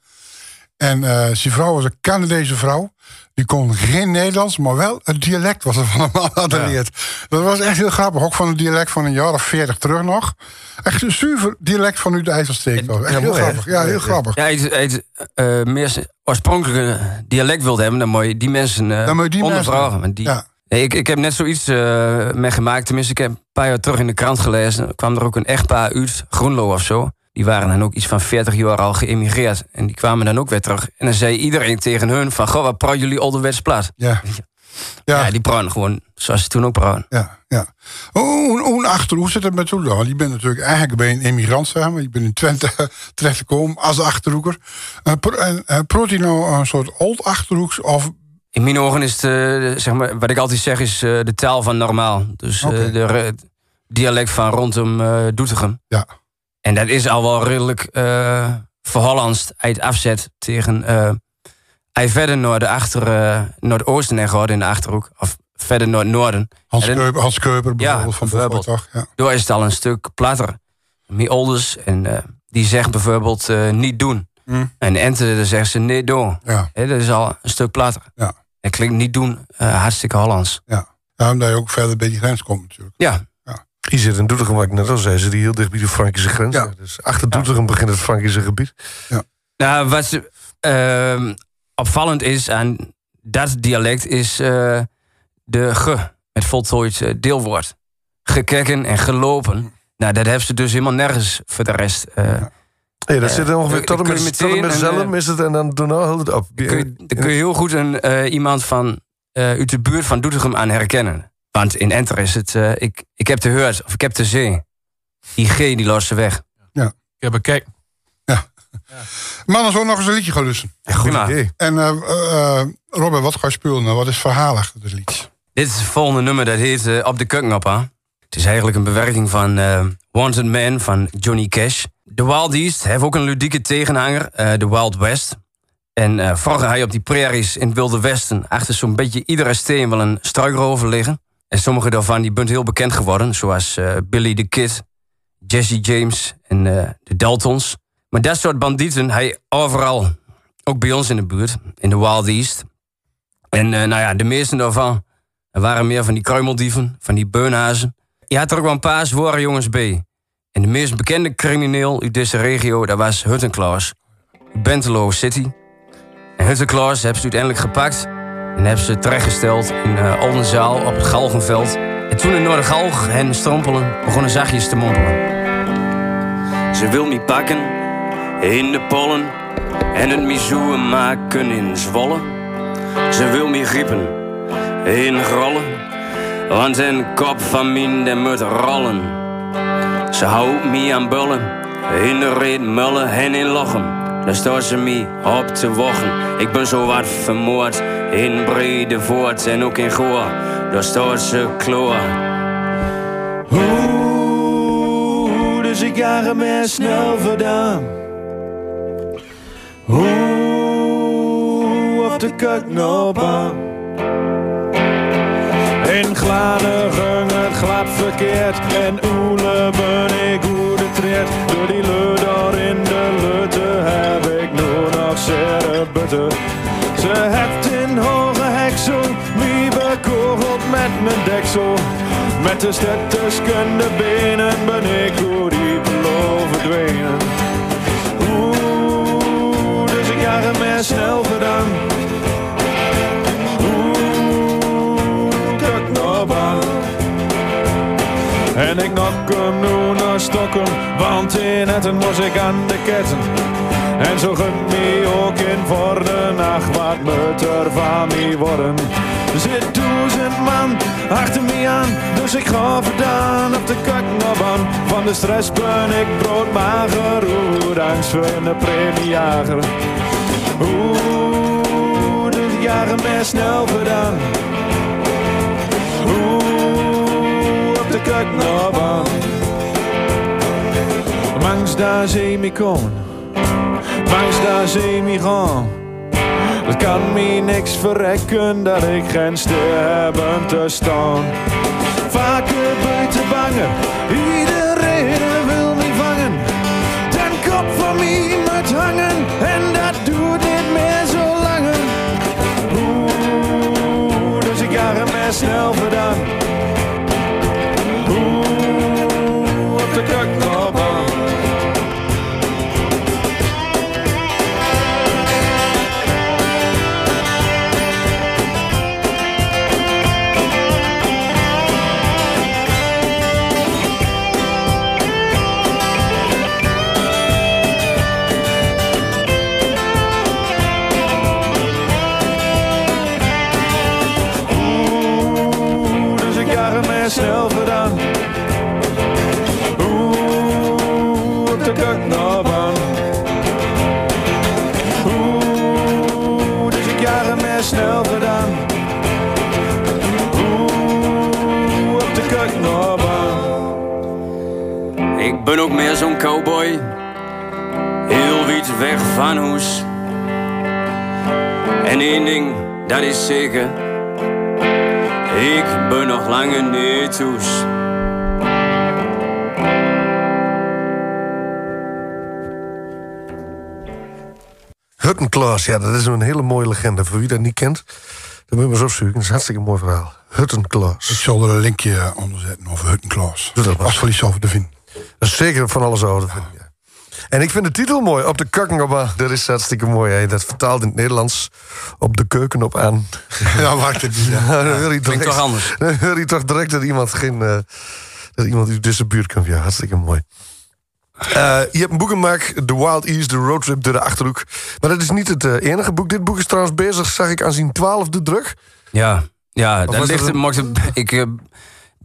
En eh, zijn vrouw was een Canadese vrouw. Die kon geen Nederlands, maar wel het dialect was er van een man hadden geleerd. Dat was echt heel grappig. Ook van het dialect van een jaar of veertig terug nog. Echt een zuiver dialect van u de IJsselstreek. was. Echt Ja, heel mooi, grappig. Ja, heel Ja, grappig. Ja, als je het eh, meer oorspronkelijke dialect wilt hebben, dan moet je die mensen eh Dan moet je die ondervragen. mensen- die. Nee, ik, ik heb net zoiets eh mee gemaakt. Tenminste, ik heb een paar jaar terug in de krant gelezen. Er kwam er ook een echtpaar uit, Groenlo of zo. Die waren dan ook iets van 40 jaar al geëmigreerd. En die kwamen dan ook weer terug. En dan zei iedereen tegen hun van... Goh, wat praten jullie ouderwets plat? Ja. Ja, Ja, die praten gewoon zoals ze toen ook praten. ja, ja. Hoe, hoe achter, hoe zit het met toe dan? Want je bent natuurlijk eigenlijk bij een emigrant, zeg maar. Je bent in Twente terechtgekomen als achterhoeker. Uh, pro, en, uh, proot je nou een soort old achterhoeks of In mijn ogen is het, eh, zeg maar, wat ik altijd zeg, is eh, de taal van normaal. Dus eh, Oké. de dialect van rondom eh Doetinchem. Ja. En dat is al wel redelijk eh verhollandst uit afzet tegen... hij verder naar de achter, eh, noordoosten en gaat in de Achterhoek. Of verder naar het noorden. Hans, Keuper, Hans Keuper bijvoorbeeld van bijvoorbeeld. Toch? Ja. Daar is het al een stuk platter. Mijn ouders, en die zegt bijvoorbeeld niet doen. Mm. En Ente, dan zeggen ze nee doen. Ja, dat is al een stuk platter. Ja. Het klinkt niet doen hartstikke Hollands. ja. ja, omdat je ook verder bij die grens komt natuurlijk. Ja, Die zit in Doetinchem, wat ik net al zei. Ze die heel dicht bij de Frankische grens. Ja. Dus achter Doetinchem begint het Frankische gebied. nou, wat ehm, opvallend is aan dat dialect is eh, de ge met voltooid eh, deelwoord. Gekeken en gelopen. Nou, dat heeft ze dus helemaal nergens voor de rest. eh, Nee, dat zit er ongeveer tot en met, tot en met zelm is het en dan daarna houdt het op. kun je, dan kun je heel goed een, eh, iemand van eh, uit de buurt van Doetinchem aan herkennen. Want in Enter is het, eh, ik, ik heb te heurt of ik heb te zee. Die G die lost ze weg. Ik heb een kijk. Mannen, zo nog eens een liedje gaan lussen. Ja, goed prima. idee. En eh eh, Robert, wat ga je spelen? Nou, wat is achter dit liedje? Dit is het volgende nummer, dat heet Op de Keukenoppa. Het is eigenlijk een bewerking van eh, Wanted Man van Johnny Cash. The Wild East heeft ook een ludieke tegenhanger, eh The Wild West. En eh vroeger had je op die prairies in het Wilde Westen... achter zo'n beetje iedere steen wel een struikrover liggen. En sommige daarvan die bent heel bekend geworden. Zoals eh, Billy the Kid, Jesse James en eh, de Daltons. Maar dat soort bandieten, hij overal. Ook bij ons in de buurt, in de Wild East. En eh, nou ja, de meeste daarvan waren meer van die kruimeldieven, van die beunhazen. Je had er ook wel een paar zware jongens bij. En de meest bekende crimineel uit deze regio, dat was Huttenklaas. Bentelo City. En Huttenklaas hebben ze uiteindelijk gepakt... en hebben ze terechtgesteld in uh, Oldenzaal op het Galgenveld. En toen in Noordergalg hen strompelen, begonnen zachtjes te mompelen. Ze wil me pakken in de pollen en het mizoen maken in Zwolle. Ze wil me griepen in grollen, want een kop van min de moet rollen. Ze houdt me aan bullen, in de reet mullen en in lachen. Daar staat ze me op te wachten. Ik ben zo wat vermoord in Bredevoort en ook in Goor. Daar staat kloor. Hoe, dus ik jaren me snel verdaan. Hoe, op de keuken aan. In gladigen het glad verkeerd en oele ben ik goede treed. Door die leur in de lutte heb ik nu nog zere butten. Ze hebt in hoge heksel, wie bekogeld met mijn deksel. Met de stetterskunde benen ben ik hoe diep verdwenen. Oeh, dus ik jaag hem snel gedaan. En ik nok hem nu stokken, want in het moest ik aan de ketten. En zo me ook in voor de nacht wat moet er van worden. Er zit duizend man achter me aan, dus ik ga verdaan op de kaknabaan. Van de stress ben ik broodmager, oeh, angst voor de premiejager. Dus ik jagen mij snel verdaan. Oeh, op de kaknabaan. Langs daar zie me komen, langs daar zie me gaan. Het kan me niks verrekken dat ik geen hebben te staan. Vaker buiten bangen, iedereen wil me vangen. Den kop van me moet hangen en dat doet niet meer zo lang. Oeh, dus ik jaag hem snel cowboy. Heel wiet weg van huis. En één ding, dat is zeker. Ik ben nog lange niet thuis. Huttenklaas, ja, dat is een hele mooie legende. Voor wie dat niet kent, dan moet je maar eens opzoeken. Dat is een hartstikke mooi verhaal. Ik Huttenklaas. zal er een linkje onder zetten over Huttenklaas. Doe dat maar. Als we iets over te vinden. Dat is zeker van alles ja. En ik vind de titel mooi. Op de kakkenopaan. Dat is hartstikke mooi. Hè. Dat vertaald in het Nederlands. Op de keuken op aan. Ja, maakt het niet. Ja, dan wil je Klinkt direct, toch anders? dan wil je toch direct dat iemand geen... eh, dat iemand uit deze buurt komt. Ja, hartstikke mooi. Eh, je hebt een boek gemaakt, The Wild East, The Road Trip door de Achterhoek. Maar dat is niet het eh, enige boek. Dit boek is trouwens bezig, zag ik aan zijn twaalfde druk. Ja, ja dat ligt, dat een- mocht het- ik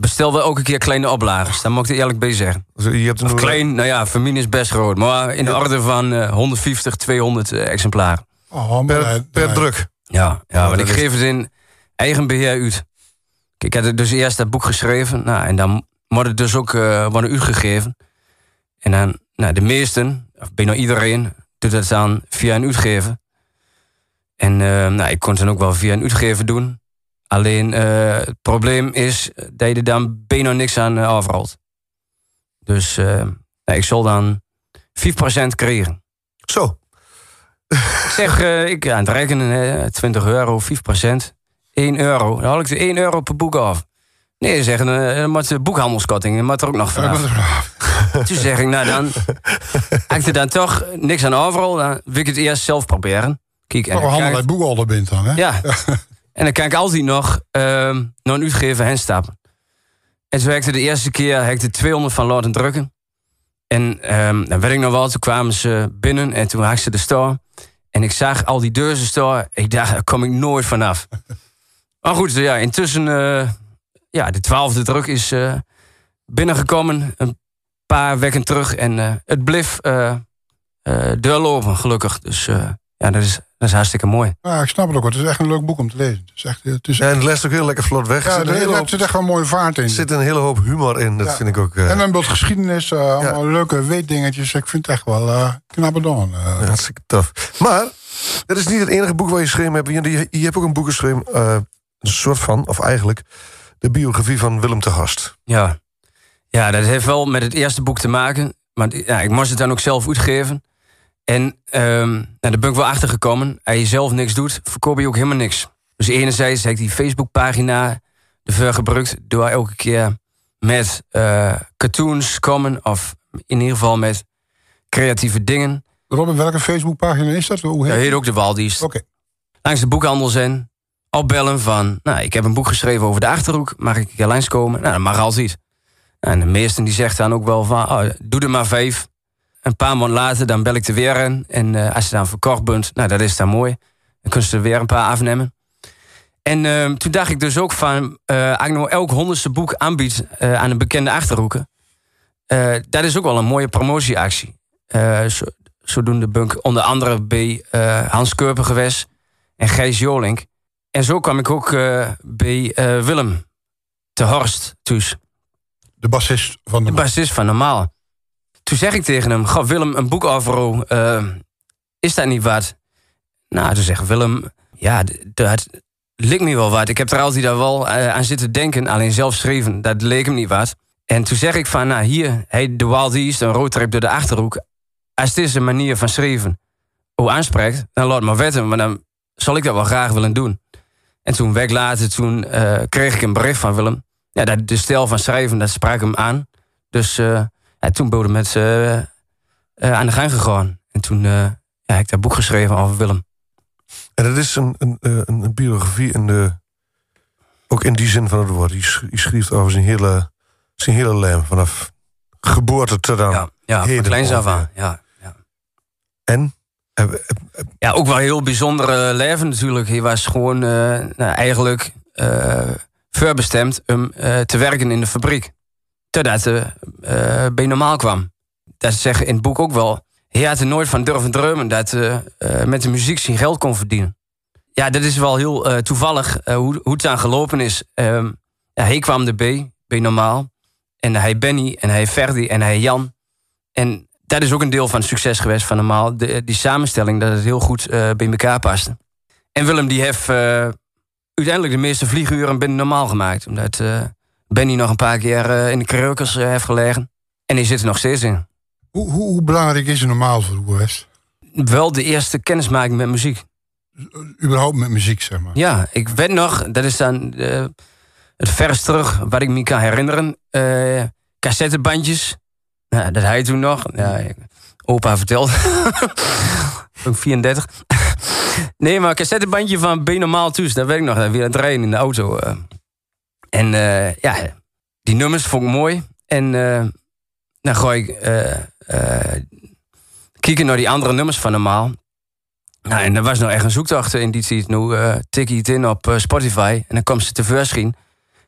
bestel wel ook een keer kleine oplagers. Daar moet ik eerlijk bij zeggen. Dus je hebt Of klein, nou ja, familie is best groot. Maar in de orde van eh, 150, 200 eh, exemplaren. Oh, maar per, per nee. druk. Ja, ja want ik is- geef het in eigen beheer uit. Ik had dus eerst dat boek geschreven. Nou, en dan wordt het dus ook uh, worden uitgegeven. En dan, nou, de meesten, of bijna iedereen, doet dat dan via een uitgever. En eh, nou, ik kon het dan ook wel via een uitgever doen. Alleen eh, het probleem is dat je er dan bijna niks aan uh, afrolt. Dus uh, ik zal dan 5% krijgen. Zo. Ik zeg, ik aan het rekenen, 20 euro, 5%. 1 euro. Dan haal ik de 1 euro per boek af. Nee, ze zeggen, uh, maar de boekhandelskotting moet er ook nog vanaf. Toen zeg ik, nou dan, als ik er dan toch niks aan overal, dan wil ik het eerst zelf proberen. Kijk, en oh, handel bij boekhandel bent dan, hè? Ja. en dan kan ik altijd nog uh, naar een uitgever heen stappen. En werkte de eerste keer, de 200 van laten drukken. En um, dan werd ik nog wel, toen kwamen ze binnen en toen had ze de store. En ik zag al die deuren store. Ik dacht, daar kom ik nooit vanaf. maar goed, ja, intussen, uh, ja, de twaalfde druk is uh, binnengekomen. Een paar weken terug. En uh, het bleef doorlopen, gelukkig. Dus ja, dat is, dat is hartstikke mooi. Ja, ik snap het ook. Het is echt een leuk boek om te lezen. Het is echt, het is echt... En het leest ook heel lekker vlot weg. Ja, er hoop... zit echt wel een mooie vaart in. Er zit een hele hoop humor in. Dat vind ik ook... Uh... En dan wat geschiedenis. Uh, allemaal leuke weetdingetjes. Ik vind het echt wel uh, knappe dan. Uh. hartstikke tof. Maar, dat is niet het enige boek waar je geschreven hebt. Je, je hebt ook een boek geschreven. een soort van, of eigenlijk... De biografie van Willem te Gast. Ja. Ja, dat heeft wel met het eerste boek te maken. Maar ja, ik moest het dan ook zelf uitgeven. En um, nou, daar ben ik wel achter gekomen. Als je zelf niks doet, verkoop je ook helemaal niks. Dus enerzijds heb ik die Facebookpagina ervoor gebruikt... door elke keer met uh, cartoons komen... of in ieder geval met creatieve dingen. Robin, welke Facebookpagina is dat? Hoe heet, dat heet ook de Waldiest. Oké. Langs de boekhandel zijn, opbellen van... nou, ik heb een boek geschreven over de Achterhoek... mag ik hier langs komen? Nou, dat mag altijd. En de meesten die zegt dan ook wel van... Oh, doe er maar vijf een paar maanden later dan bel ik er weer in. En uh, als je dan verkocht bent, nou dat is dan mooi. Dan kunnen ze er weer een paar afnemen. En uh, toen dacht ik dus ook van... Als ik nou elk honderdste boek aanbied aan een bekende Achterhoeken... dat is ook wel een mooie promotieactie. zo, zodoende bunk onder andere bij Hans Keurper geweest... en Gijs Jolink. En zo kwam ik ook bij Willem te Horst thuis. De bassist van de, de bassist van Normaal. Toen zeg ik tegen hem, ga Willem, een boek over uh, is dat niet wat? Nou, toen zegt Willem, ja, dat lijkt me wel wat. Ik heb er altijd daar wel uh, aan zitten denken, alleen zelf schreven, dat leek hem niet wat. En toen zeg ik van, nou hier, hey, de Wild East, een roadtrip door de Achterhoek. Als dit een manier van schrijven hoe aanspreekt, dan laat maar wetten, maar dan zal ik dat wel graag willen doen. En toen, week later, toen uh, kreeg ik een bericht van Willem. Ja, dat de stijl van schrijven, dat sprak hem aan. Dus uh, toen ben met ze uh, aan de gang gegaan. En toen uh, ja, heb ik dat boek geschreven over Willem. En dat is een, een, een biografie in de, ook in die zin van het woord. Die, schreef over zijn hele, zijn hele leven. Vanaf geboorte tot dan. Ja, ja kleins af aan. Ja, ja. En? Ja, ook wel heel bijzondere leven natuurlijk. Hij was gewoon uh, nou, eigenlijk uh, voorbestemd om te werken in de fabriek totdat uh, bij normaal kwam. Dat zeggen in het boek ook wel. Hij had er nooit van durven dromen dat uh, met de muziek zijn geld kon verdienen. Ja, dat is wel heel toevallig hoe, hoe het aan gelopen is. Ehm, ja, hij kwam erbij, bij normaal. En hij Benny en hij Ferdi en hij Jan. En dat is ook een deel van het succes geweest van normaal. De, die samenstelling, dat het heel goed bij elkaar paste. En Willem die heeft uiteindelijk de meeste vlieguren binnen normaal gemaakt. Omdat Benny nog een paar keer uh, in de kreukels uh, heeft gelegen. En die zit er nog steeds in. Hoe, hoe, hoe belangrijk is het normaal voor West? Wel de eerste kennismaking met muziek. Überhaupt met muziek, zeg maar. Ja, ik weet nog, dat is dan uh, het verst terug wat ik me kan herinneren. cassettebandjes. Nou, dat hij toen nog. Ja, opa vertelde. ik 34. nee, maar cassettebandje van B Normaal Toes. Dat weet ik nog. Weer aan het rijden in de auto. En uh, ja, die nummers vond ik mooi. En uh, dan gooi ik uh, kijken naar die andere nummers van normaal. Nou, en er was nou echt een zoektocht in die tijd. Nu uh, tik je het in op Spotify en dan kwam ze tevoorschijn.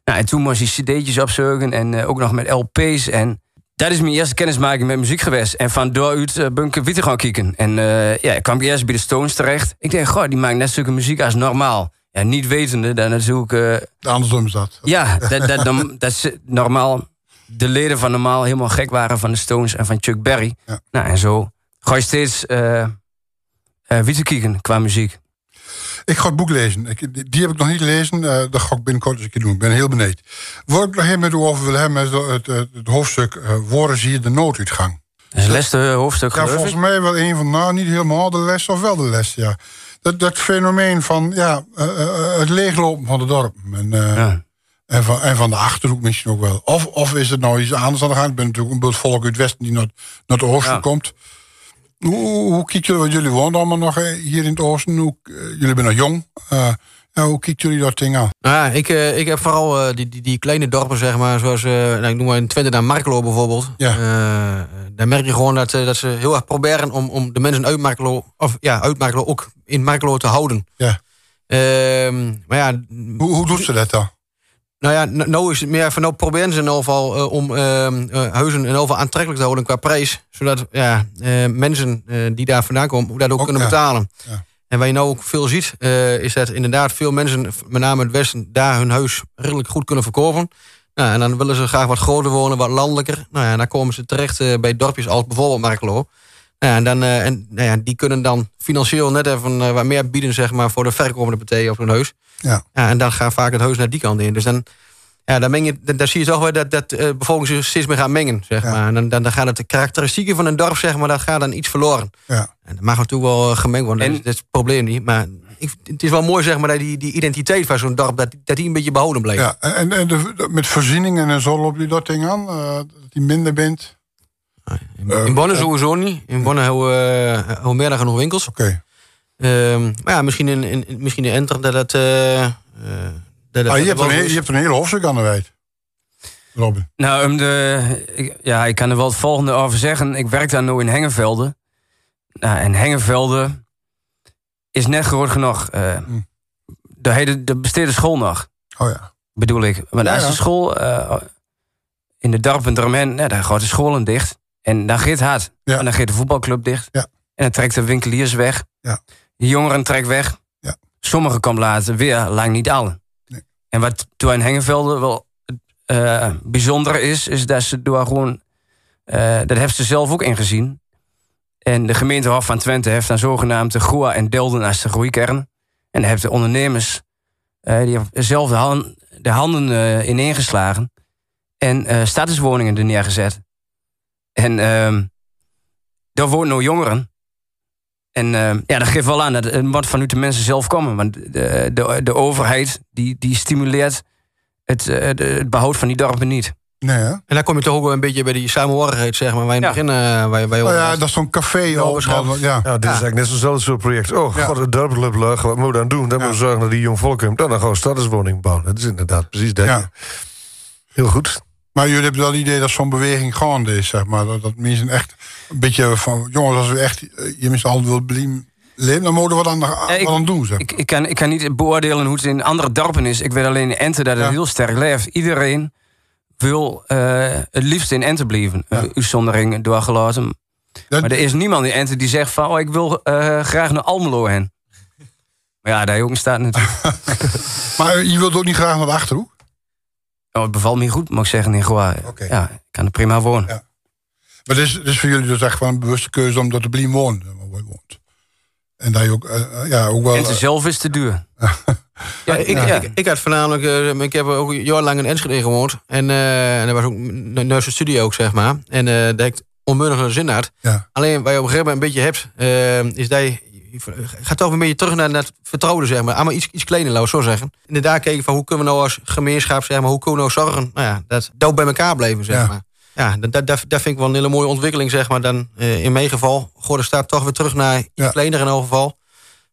Nou, en toen moest je cd'tjes opzoeken en ook nog met LP's. En dat is mijn eerste kennismaking met muziek geweest. En van daaruit uh, ben ik gaan kijken. En ja, ik kwam eerst bij de Stones terecht. Ik denk, goh, die maken net zulke muziek als normaal ja, niet wetende, dan natuurlijk... Uh, Andersom is dat. Ja, dat, dat, dan, dat is normaal... De leden van normaal helemaal gek waren van de Stones en van Chuck Berry. Nou, en zo ga je steeds uh, uh, qua muziek. Ik ga het boek lezen. Ik, die- die heb ik nog niet gelezen. eh, dat ga ik binnenkort eens een keer doen. Ik ben heel benieuwd. Waar ik nog even met u over wil hebben... is het, het, het hoofdstuk... eh Worden zie je de nooduitgang? Dat is het laatste hoofdstuk, Ja, volgens mij wel een van... Nou, niet helemaal de les, of wel de les, ja. Dat, dat fenomeen van ja, eh, eh, het leeglopen van de dorp. En, eh, Ja. en, van, en van de Achterhoek misschien ook wel. Of, of is het nou iets anders aan de gang? Ik ben natuurlijk een bult volk uit het Westen die naar, naar het oosten Ja. komt. Hoe, hoe kijkt jullie, jullie wonen allemaal nog eh, hier in het oosten. Hoe, eh, jullie zijn nog jong. Ja, hoe kijken jullie dat ding aan? Nou ja, ik, eh, ik heb vooral eh, die, die, die kleine dorpen, zeg maar, zoals, eh, nou, ik noem maar in Twente naar Markelo bijvoorbeeld. Ja. Daar merk je gewoon dat, dat ze heel erg proberen om, om de mensen uit Markelo, of ja, uit Markelo ook in Markelo te houden. Ja. Ehm, maar ja, Hoe, hoe doet ze dat dan? nou ja, nou is het meer van nou proberen ze in ieder geval om ehm, eh, huizen in ieder geval aantrekkelijk te houden qua prijs. Zodat ja, mensen die daar vandaan komen, dat ook, Ook, kunnen ja. betalen. Ja. En wat je nou ook veel ziet, eh, is dat inderdaad veel mensen, met name in het Westen, daar hun huis redelijk goed kunnen verkopen. Nou, en dan willen ze graag wat groter wonen, wat landelijker. Nou ja, en dan komen ze terecht eh, bij dorpjes als bijvoorbeeld Markelo. Nou ja, en dan, eh, en, nou ja, die kunnen dan financieel net even wat meer bieden zeg maar, voor de verkomende partijen op hun huis. Ja. Ja, en dan gaat vaak het huis naar die kant in. Dus dan, ja, dan, meng je, dan, dan zie je toch wel dat, dat eh bevolking zich steeds meer gaat mengen. Zeg Ja. maar. En dan, dan, dan gaan het de karakteristieken van een dorp, zeg maar, dat gaat dan iets verloren. Ja. En dat mag natuurlijk wel eh, gemengd worden, dat, is, dat is het probleem niet. Maar ik, het is wel mooi, zeg maar, dat die, die identiteit van zo'n dorp, dat, dat die een beetje behouden blijft. Ja, en, en de, met voorzieningen en zo loopt u dat ding aan? eh, dat die minder bent? In, Eh, in Bonn sowieso niet. In Bonn hebben we uh, meer dan genoeg winkels. Oké. Ehm, maar ja, misschien in, in, misschien in Enter dat dat... dat, dat Ah, je, hebt een, zo heel- is. je hebt een hele hoofdstuk aan de wijd. Robin. Nou, de, ik, ja, ik kan er wel het volgende over zeggen. Ik werk daar nu in Hengevelde. Nou, en Hengevelde is net groot genoeg. eh Hm. de, hele, de besteedde school nog, Oh ja. bedoel ik. Want Ja, als ja. de school eh, in de dorpen eromheen, nou, dan gaat de scholen dicht. En dan gaat het hard. Ja. En dan gaat de voetbalclub dicht. Ja. En dan trekt de winkeliers weg. Ja. De jongeren trekken weg. Ja. Sommigen komen later weer, lang niet allen. En wat toen in Hengevelde wel eh bijzonder is, is dat ze door gewoon... eh, dat heeft ze zelf ook ingezien. En de gemeentehof van Twente heeft dan zogenaamd de Goa en Delden als de groeikern. En heeft de ondernemers eh, die zelf de, han- de handen ineengeslagen. En statuswoningen er neergezet. En ehm daar wonen nu jongeren. En ehm, ja, dat geeft wel aan dat het moet vanuit de mensen zelf komen. Want de, de, de overheid die, die stimuleert het, eh, het behoud van die dorpen niet. Nee, hè? En dan kom je toch ook wel een beetje bij die samenhorigheid, zeg maar. Waar je in het Ja. begin... eh, waar je, waar je Oh over ja, dat is zo'n café. Ja, ja. Ja, dit is eigenlijk net zo'nzelfde soort project. Oh, Ja. god, het dorp loopt leeg. Wat moeten we dan doen? Dan moeten we zorgen dat die jong volk komt. Dan gaan we een statuswoning bouwen. Dat is inderdaad precies dat. Ja. Heel goed. Maar jullie hebben wel het idee dat zo'n beweging gaande is, zeg maar. Dat, dat mensen echt een beetje van... Jongens, als we echt eh, je mensen al wil blijven dan moeten we wat aan, Ja, ik- wat aan doen, zeg Ik, ik, kan, ik kan niet beoordelen hoe het in andere dorpen is. Ik weet alleen in Ente dat het Ja. heel sterk leeft. Iedereen wil eh, het liefst in Ente blijven. Ja. Uh, uitzondering doorgelaten. Dat- Maar er is niemand in Ente die zegt van... oh, ik wil eh, graag naar Almelo heen. Maar ja, daar ook een staat natuurlijk. Maar je wilt ook niet graag naar de Achterhoek? Oh, het bevalt me goed, moet ik zeggen, in Goa. Ja, ik kan er prima wonen. Ja. Maar het is, het is voor jullie dus echt wel een bewuste keuze... om dat te blijven wonen, waar je woont. En dat je ook, eh, eh, ja, ook wel... Ente zelf is te duur. Ja, ik, ja. Ik, ik had voornamelijk, eh, ik heb ook jarenlang in Enschede gewoond. En, eh, en dat was ook een Neuse studio ook, zeg maar. En eh dat ik onmunnig een zin had. Ja. Alleen wat je op een gegeven moment een beetje hebt, eh, is dat je gaat toch een beetje terug naar, naar het vertrouwde, zeg maar. Allemaal iets, iets kleiner, laat zo zeggen. Inderdaad kijken van hoe kunnen we nou als gemeenschap, zeg maar, hoe kunnen we nou zorgen nou ja, dat dat bij elkaar blijven, zeg Ja. maar. Ja, dat, dat, dat, vind ik wel een hele mooie ontwikkeling, zeg maar. Dan eh, in mijn geval, goh, de staat toch weer terug naar iets Ja. kleiner in elk geval.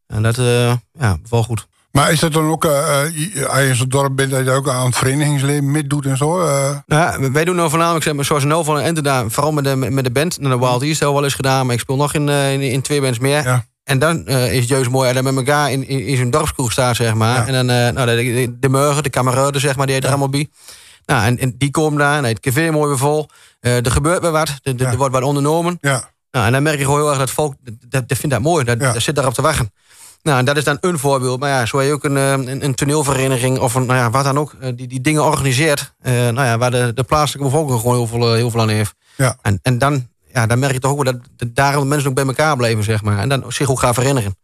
En dat, eh ja, wel goed. Maar is dat dan ook, je- als je in zo'n dorp bent... dat je ook aan het verenigingsleven meedoet en zo? Nou, ja, wij doen nou voornamelijk, zeg maar, zoals in van en gedaan, vooral met de, met de band. Nou, de Wild East we wel eens gedaan, maar ik speel nog in, in, in twee bands meer. Ja. En dan eh, is het juist mooi dat met elkaar in, in, in zo'n dorpskroeg staat, zeg maar. Ja. En dan eh, nou, de, de, de Murgen, de kameraden, zeg maar, die er allemaal bij. Nou, en, en die komen daar, en het café mooi weer vol. Eh, er gebeurt weer wat, er, Ja. wordt wat ondernomen. ja. Nou, en dan merk je gewoon heel erg dat volk, dat, dat, vindt dat mooi, dat, Ja. dat zit daarop te wachten. Nou, en dat is dan een voorbeeld. Maar ja, zo heb je ook een, een, een toneelvereniging of een, nou ja, wat dan ook, die, die dingen organiseert. nou ja, waar de, de plaatselijke bevolking gewoon heel veel, heel veel aan heeft. Ja. En, en dan, ja, dan merk je toch ook wel dat, dat daarom mensen ook bij elkaar blijven, zeg maar. En dan zich ook gaan verenigingen.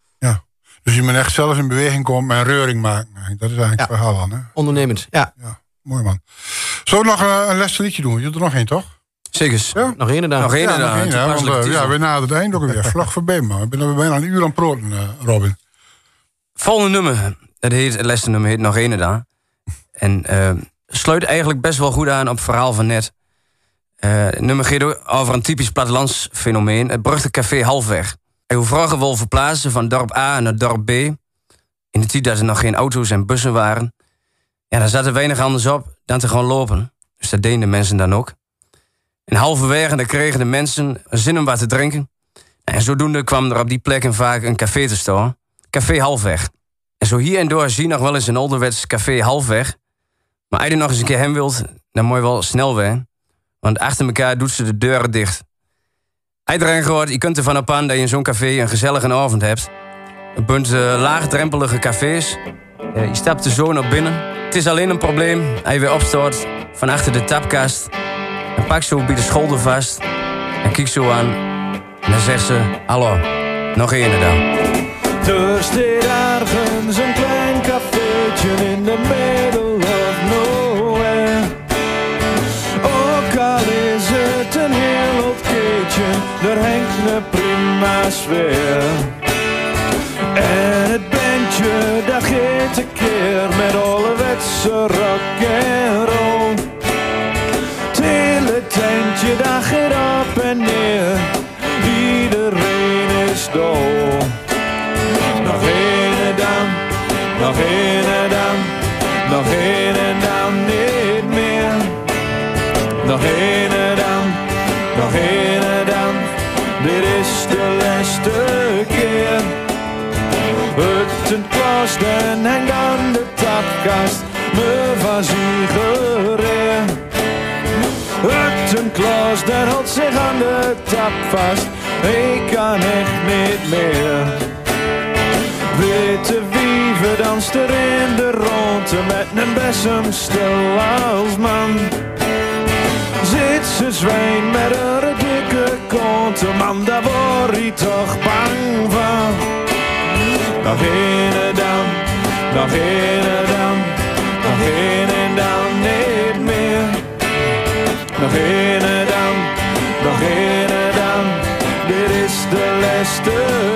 Dus je moet echt zelf in beweging komen en reuring maken. Dat is eigenlijk Ja. het verhaal aan. Hè? Ondernemend. Ja, Mooi man. Zullen we nog eh, een laatste liedje doen? Je doet er nog één, toch? Zeker. Ja? nog één inderdaad. Nog één Ja, nog inderdaad. één, hè, want eh, ja, we naderen het eind ook alweer. Vlag voorbij, man. Ik ben er bijna een uur aan het proten, eh, Robin. Volgende nummer, dat heet, het laatste nummer heet Nog Ene daar. En eh, sluit eigenlijk best wel goed aan op het verhaal van net. Het nummer ook over een typisch plattelandsfenomeen. Het beruchte café Halfweg. En hoe vragen wil verplaatsen van dorp A naar dorp B. In de tijd dat er nog geen auto's en bussen waren. Ja, daar zat er weinig anders op dan te gewoon lopen. Dus dat deden de mensen dan ook. En halverwege dan kregen de mensen zin om wat te drinken. En zodoende kwam er op die plekken vaak een café te staan. Café Halfweg. En zo hier en door zie je nog wel eens een ouderwets café halfweg. Maar als je nog eens een keer heen wilt, dan moet je wel snel zijn. Want achter elkaar doet ze de deuren dicht. Iedereen gehoord, je kunt ervan op aan dat je in zo'n café een gezellige avond hebt. Een bunt eh, laagdrempelige cafés. Eh, je stapt er zo naar binnen. Het is alleen een probleem je weer opstort van achter de tapkast. En pak zo bij de schouder vast. En kijk zo aan. En dan zegt ze, hallo, nog één dan. Een er hangt een prima sfeer. En het bandje, dat gaat tekeer met ouderwetse rock en roll. Het hele tentje, dat gaat op en neer, iedereen is dol. Nog een dan, nog een dan, nog een dan niet meer. Nog een dan hangt aan de tapkast, me van sigareer. Het een klas, dan houdt zich aan de tap vast, ik kan echt niet meer. Witte wieven danst er in de ronde met een bessem stil als man. Zit ze zwijn met een dikke kont, man daar word ik toch bang van. Nog een dan, nog een dan, nog een dan niet meer. Nog een dan, nog een dan, dit is de laatste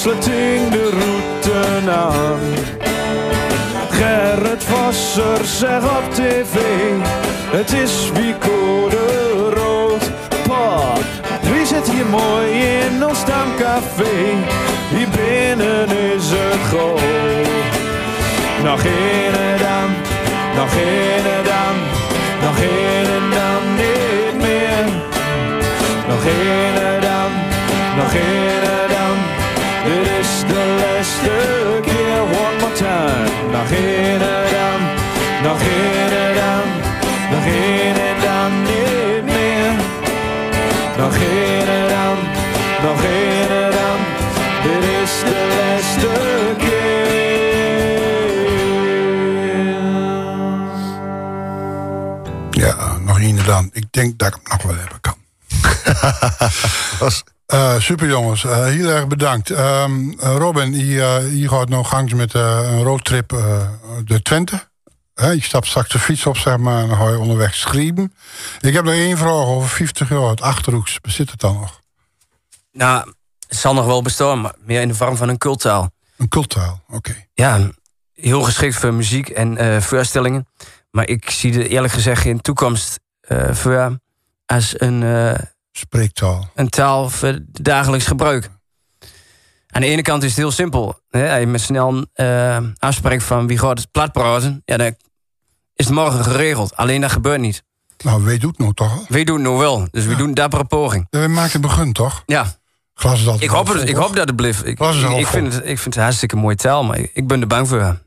sluiting de route aan. Gerrit Vosser zegt op tv, het is wie code rood. Pa, wie zit hier mooi in ons stamcafé? Hier binnen is het groot. Nog een dan, nog een dan, nog een dan niet meer. Nog een dan, nog een keer. One more time. Nog een dan, nog een dan, nog een dan niet meer. Nog een dan, nog een dan, dit is de laatste keer. Ja, nog één dan. Ik denk dat ik hem nog wel hebben kan. Was- Eh, super jongens, Eh, heel erg bedankt. Ehm, eh, Robin, je, eh, je gaat nog gangs met een roadtrip de Twente. Hè, je stapt straks de fiets op, zeg maar, en dan ga je onderweg schrijven. Ik heb nog één vraag over 50 jaar, het Achterhoeks. Bezit het dan nog? Nou, het zal nog wel bestaan, maar meer in de vorm van een culttaal. Een culttaal, oké. Ja, heel geschikt voor muziek en voorstellingen. Maar ik zie er eerlijk gezegd geen toekomst eh, voor als een, Spreektaal. een taal voor het dagelijks gebruik. Aan de ene kant is het heel simpel. Hè? Als je met snel eh afspreekt van wie gaat het plat praten, ja, dan is het morgen geregeld. Alleen dat gebeurt niet. Nou, weet doet nou toch? Wij doen het nou wel, dus we doen een dappere poging. Ja, We maken het begin, toch? Ja, Glas is altijd ik hoop, het, ik hoop dat het blijft. Ik, Was het ik, vind het, ik vind het een hartstikke mooie taal, maar ik, ik ben er bang voor.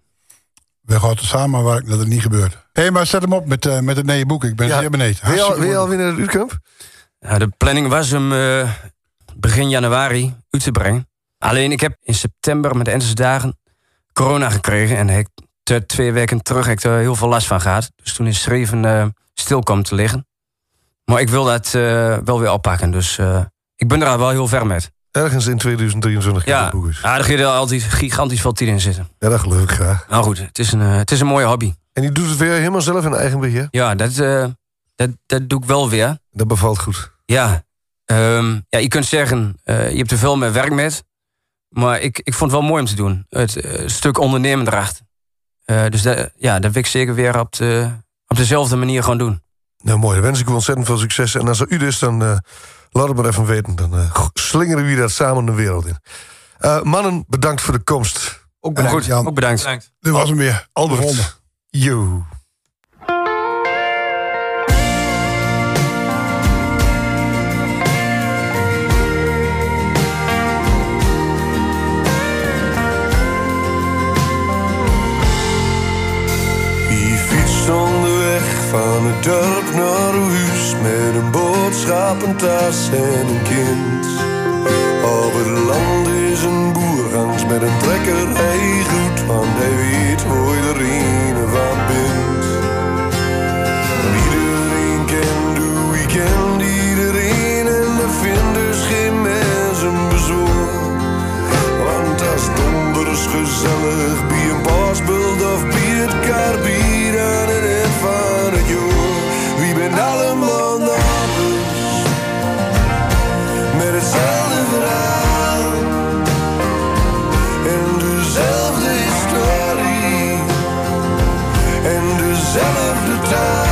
We gaan het samenwerken dat het niet gebeurt. Hé, hey, maar zet hem op met, uh, met het nieuwe boek. Ik ben Ja. zeer benieuwd. Wil je al, Hartstikke weer naar het Uitkamp? Ja, de planning was om eh, begin januari uit te brengen. Alleen ik heb in september met de dagen corona gekregen. En ik twee weken terug heb ik er heel veel last van gehad. Dus toen is schreven eh, stil komen te liggen. Maar ik wil dat eh, wel weer oppakken. Dus ik ben er al wel heel ver met. Ergens in 2023 gaat Ja, het boek uit. ja daar gaat er altijd gigantisch veel tijd in zitten. Ja, dat geloof ik graag. Nou goed, het is een, het is een mooie hobby. En die doet het weer helemaal zelf in eigen beheer. Ja, dat, dat, dat doe ik wel weer. Dat bevalt goed. Ja, ehm, ja je kunt zeggen, eh, je hebt er veel meer werk met. Maar ik, ik vond het wel mooi om te doen. Het eh, stuk ondernemen erachter. Eh, dus dat, ja, dat wil ik zeker weer op, de, op dezelfde manier gewoon doen. Nou mooi, dan wens ik u ontzettend veel succes. En als er u dus, dan eh, laat het maar even weten. Dan eh, slingeren we dat samen de wereld in. Eh, mannen, bedankt voor de komst. Ook bedankt, Goed, Jan. ook bedankt. Bedankt. Dit was hem weer. Albert. Fietst onderweg van het dorp naar huis met een boodschappentas en een kind? Op het land is een boer gangs met een trekker, hij goed, want hij weet hoe je er een van bent. Iedereen kent ik kent iedereen en er vindt dus geen mensen bezwaar. Want als donders gezellig bij een pasbult of bij het dezelfde historie en dezelfde taal.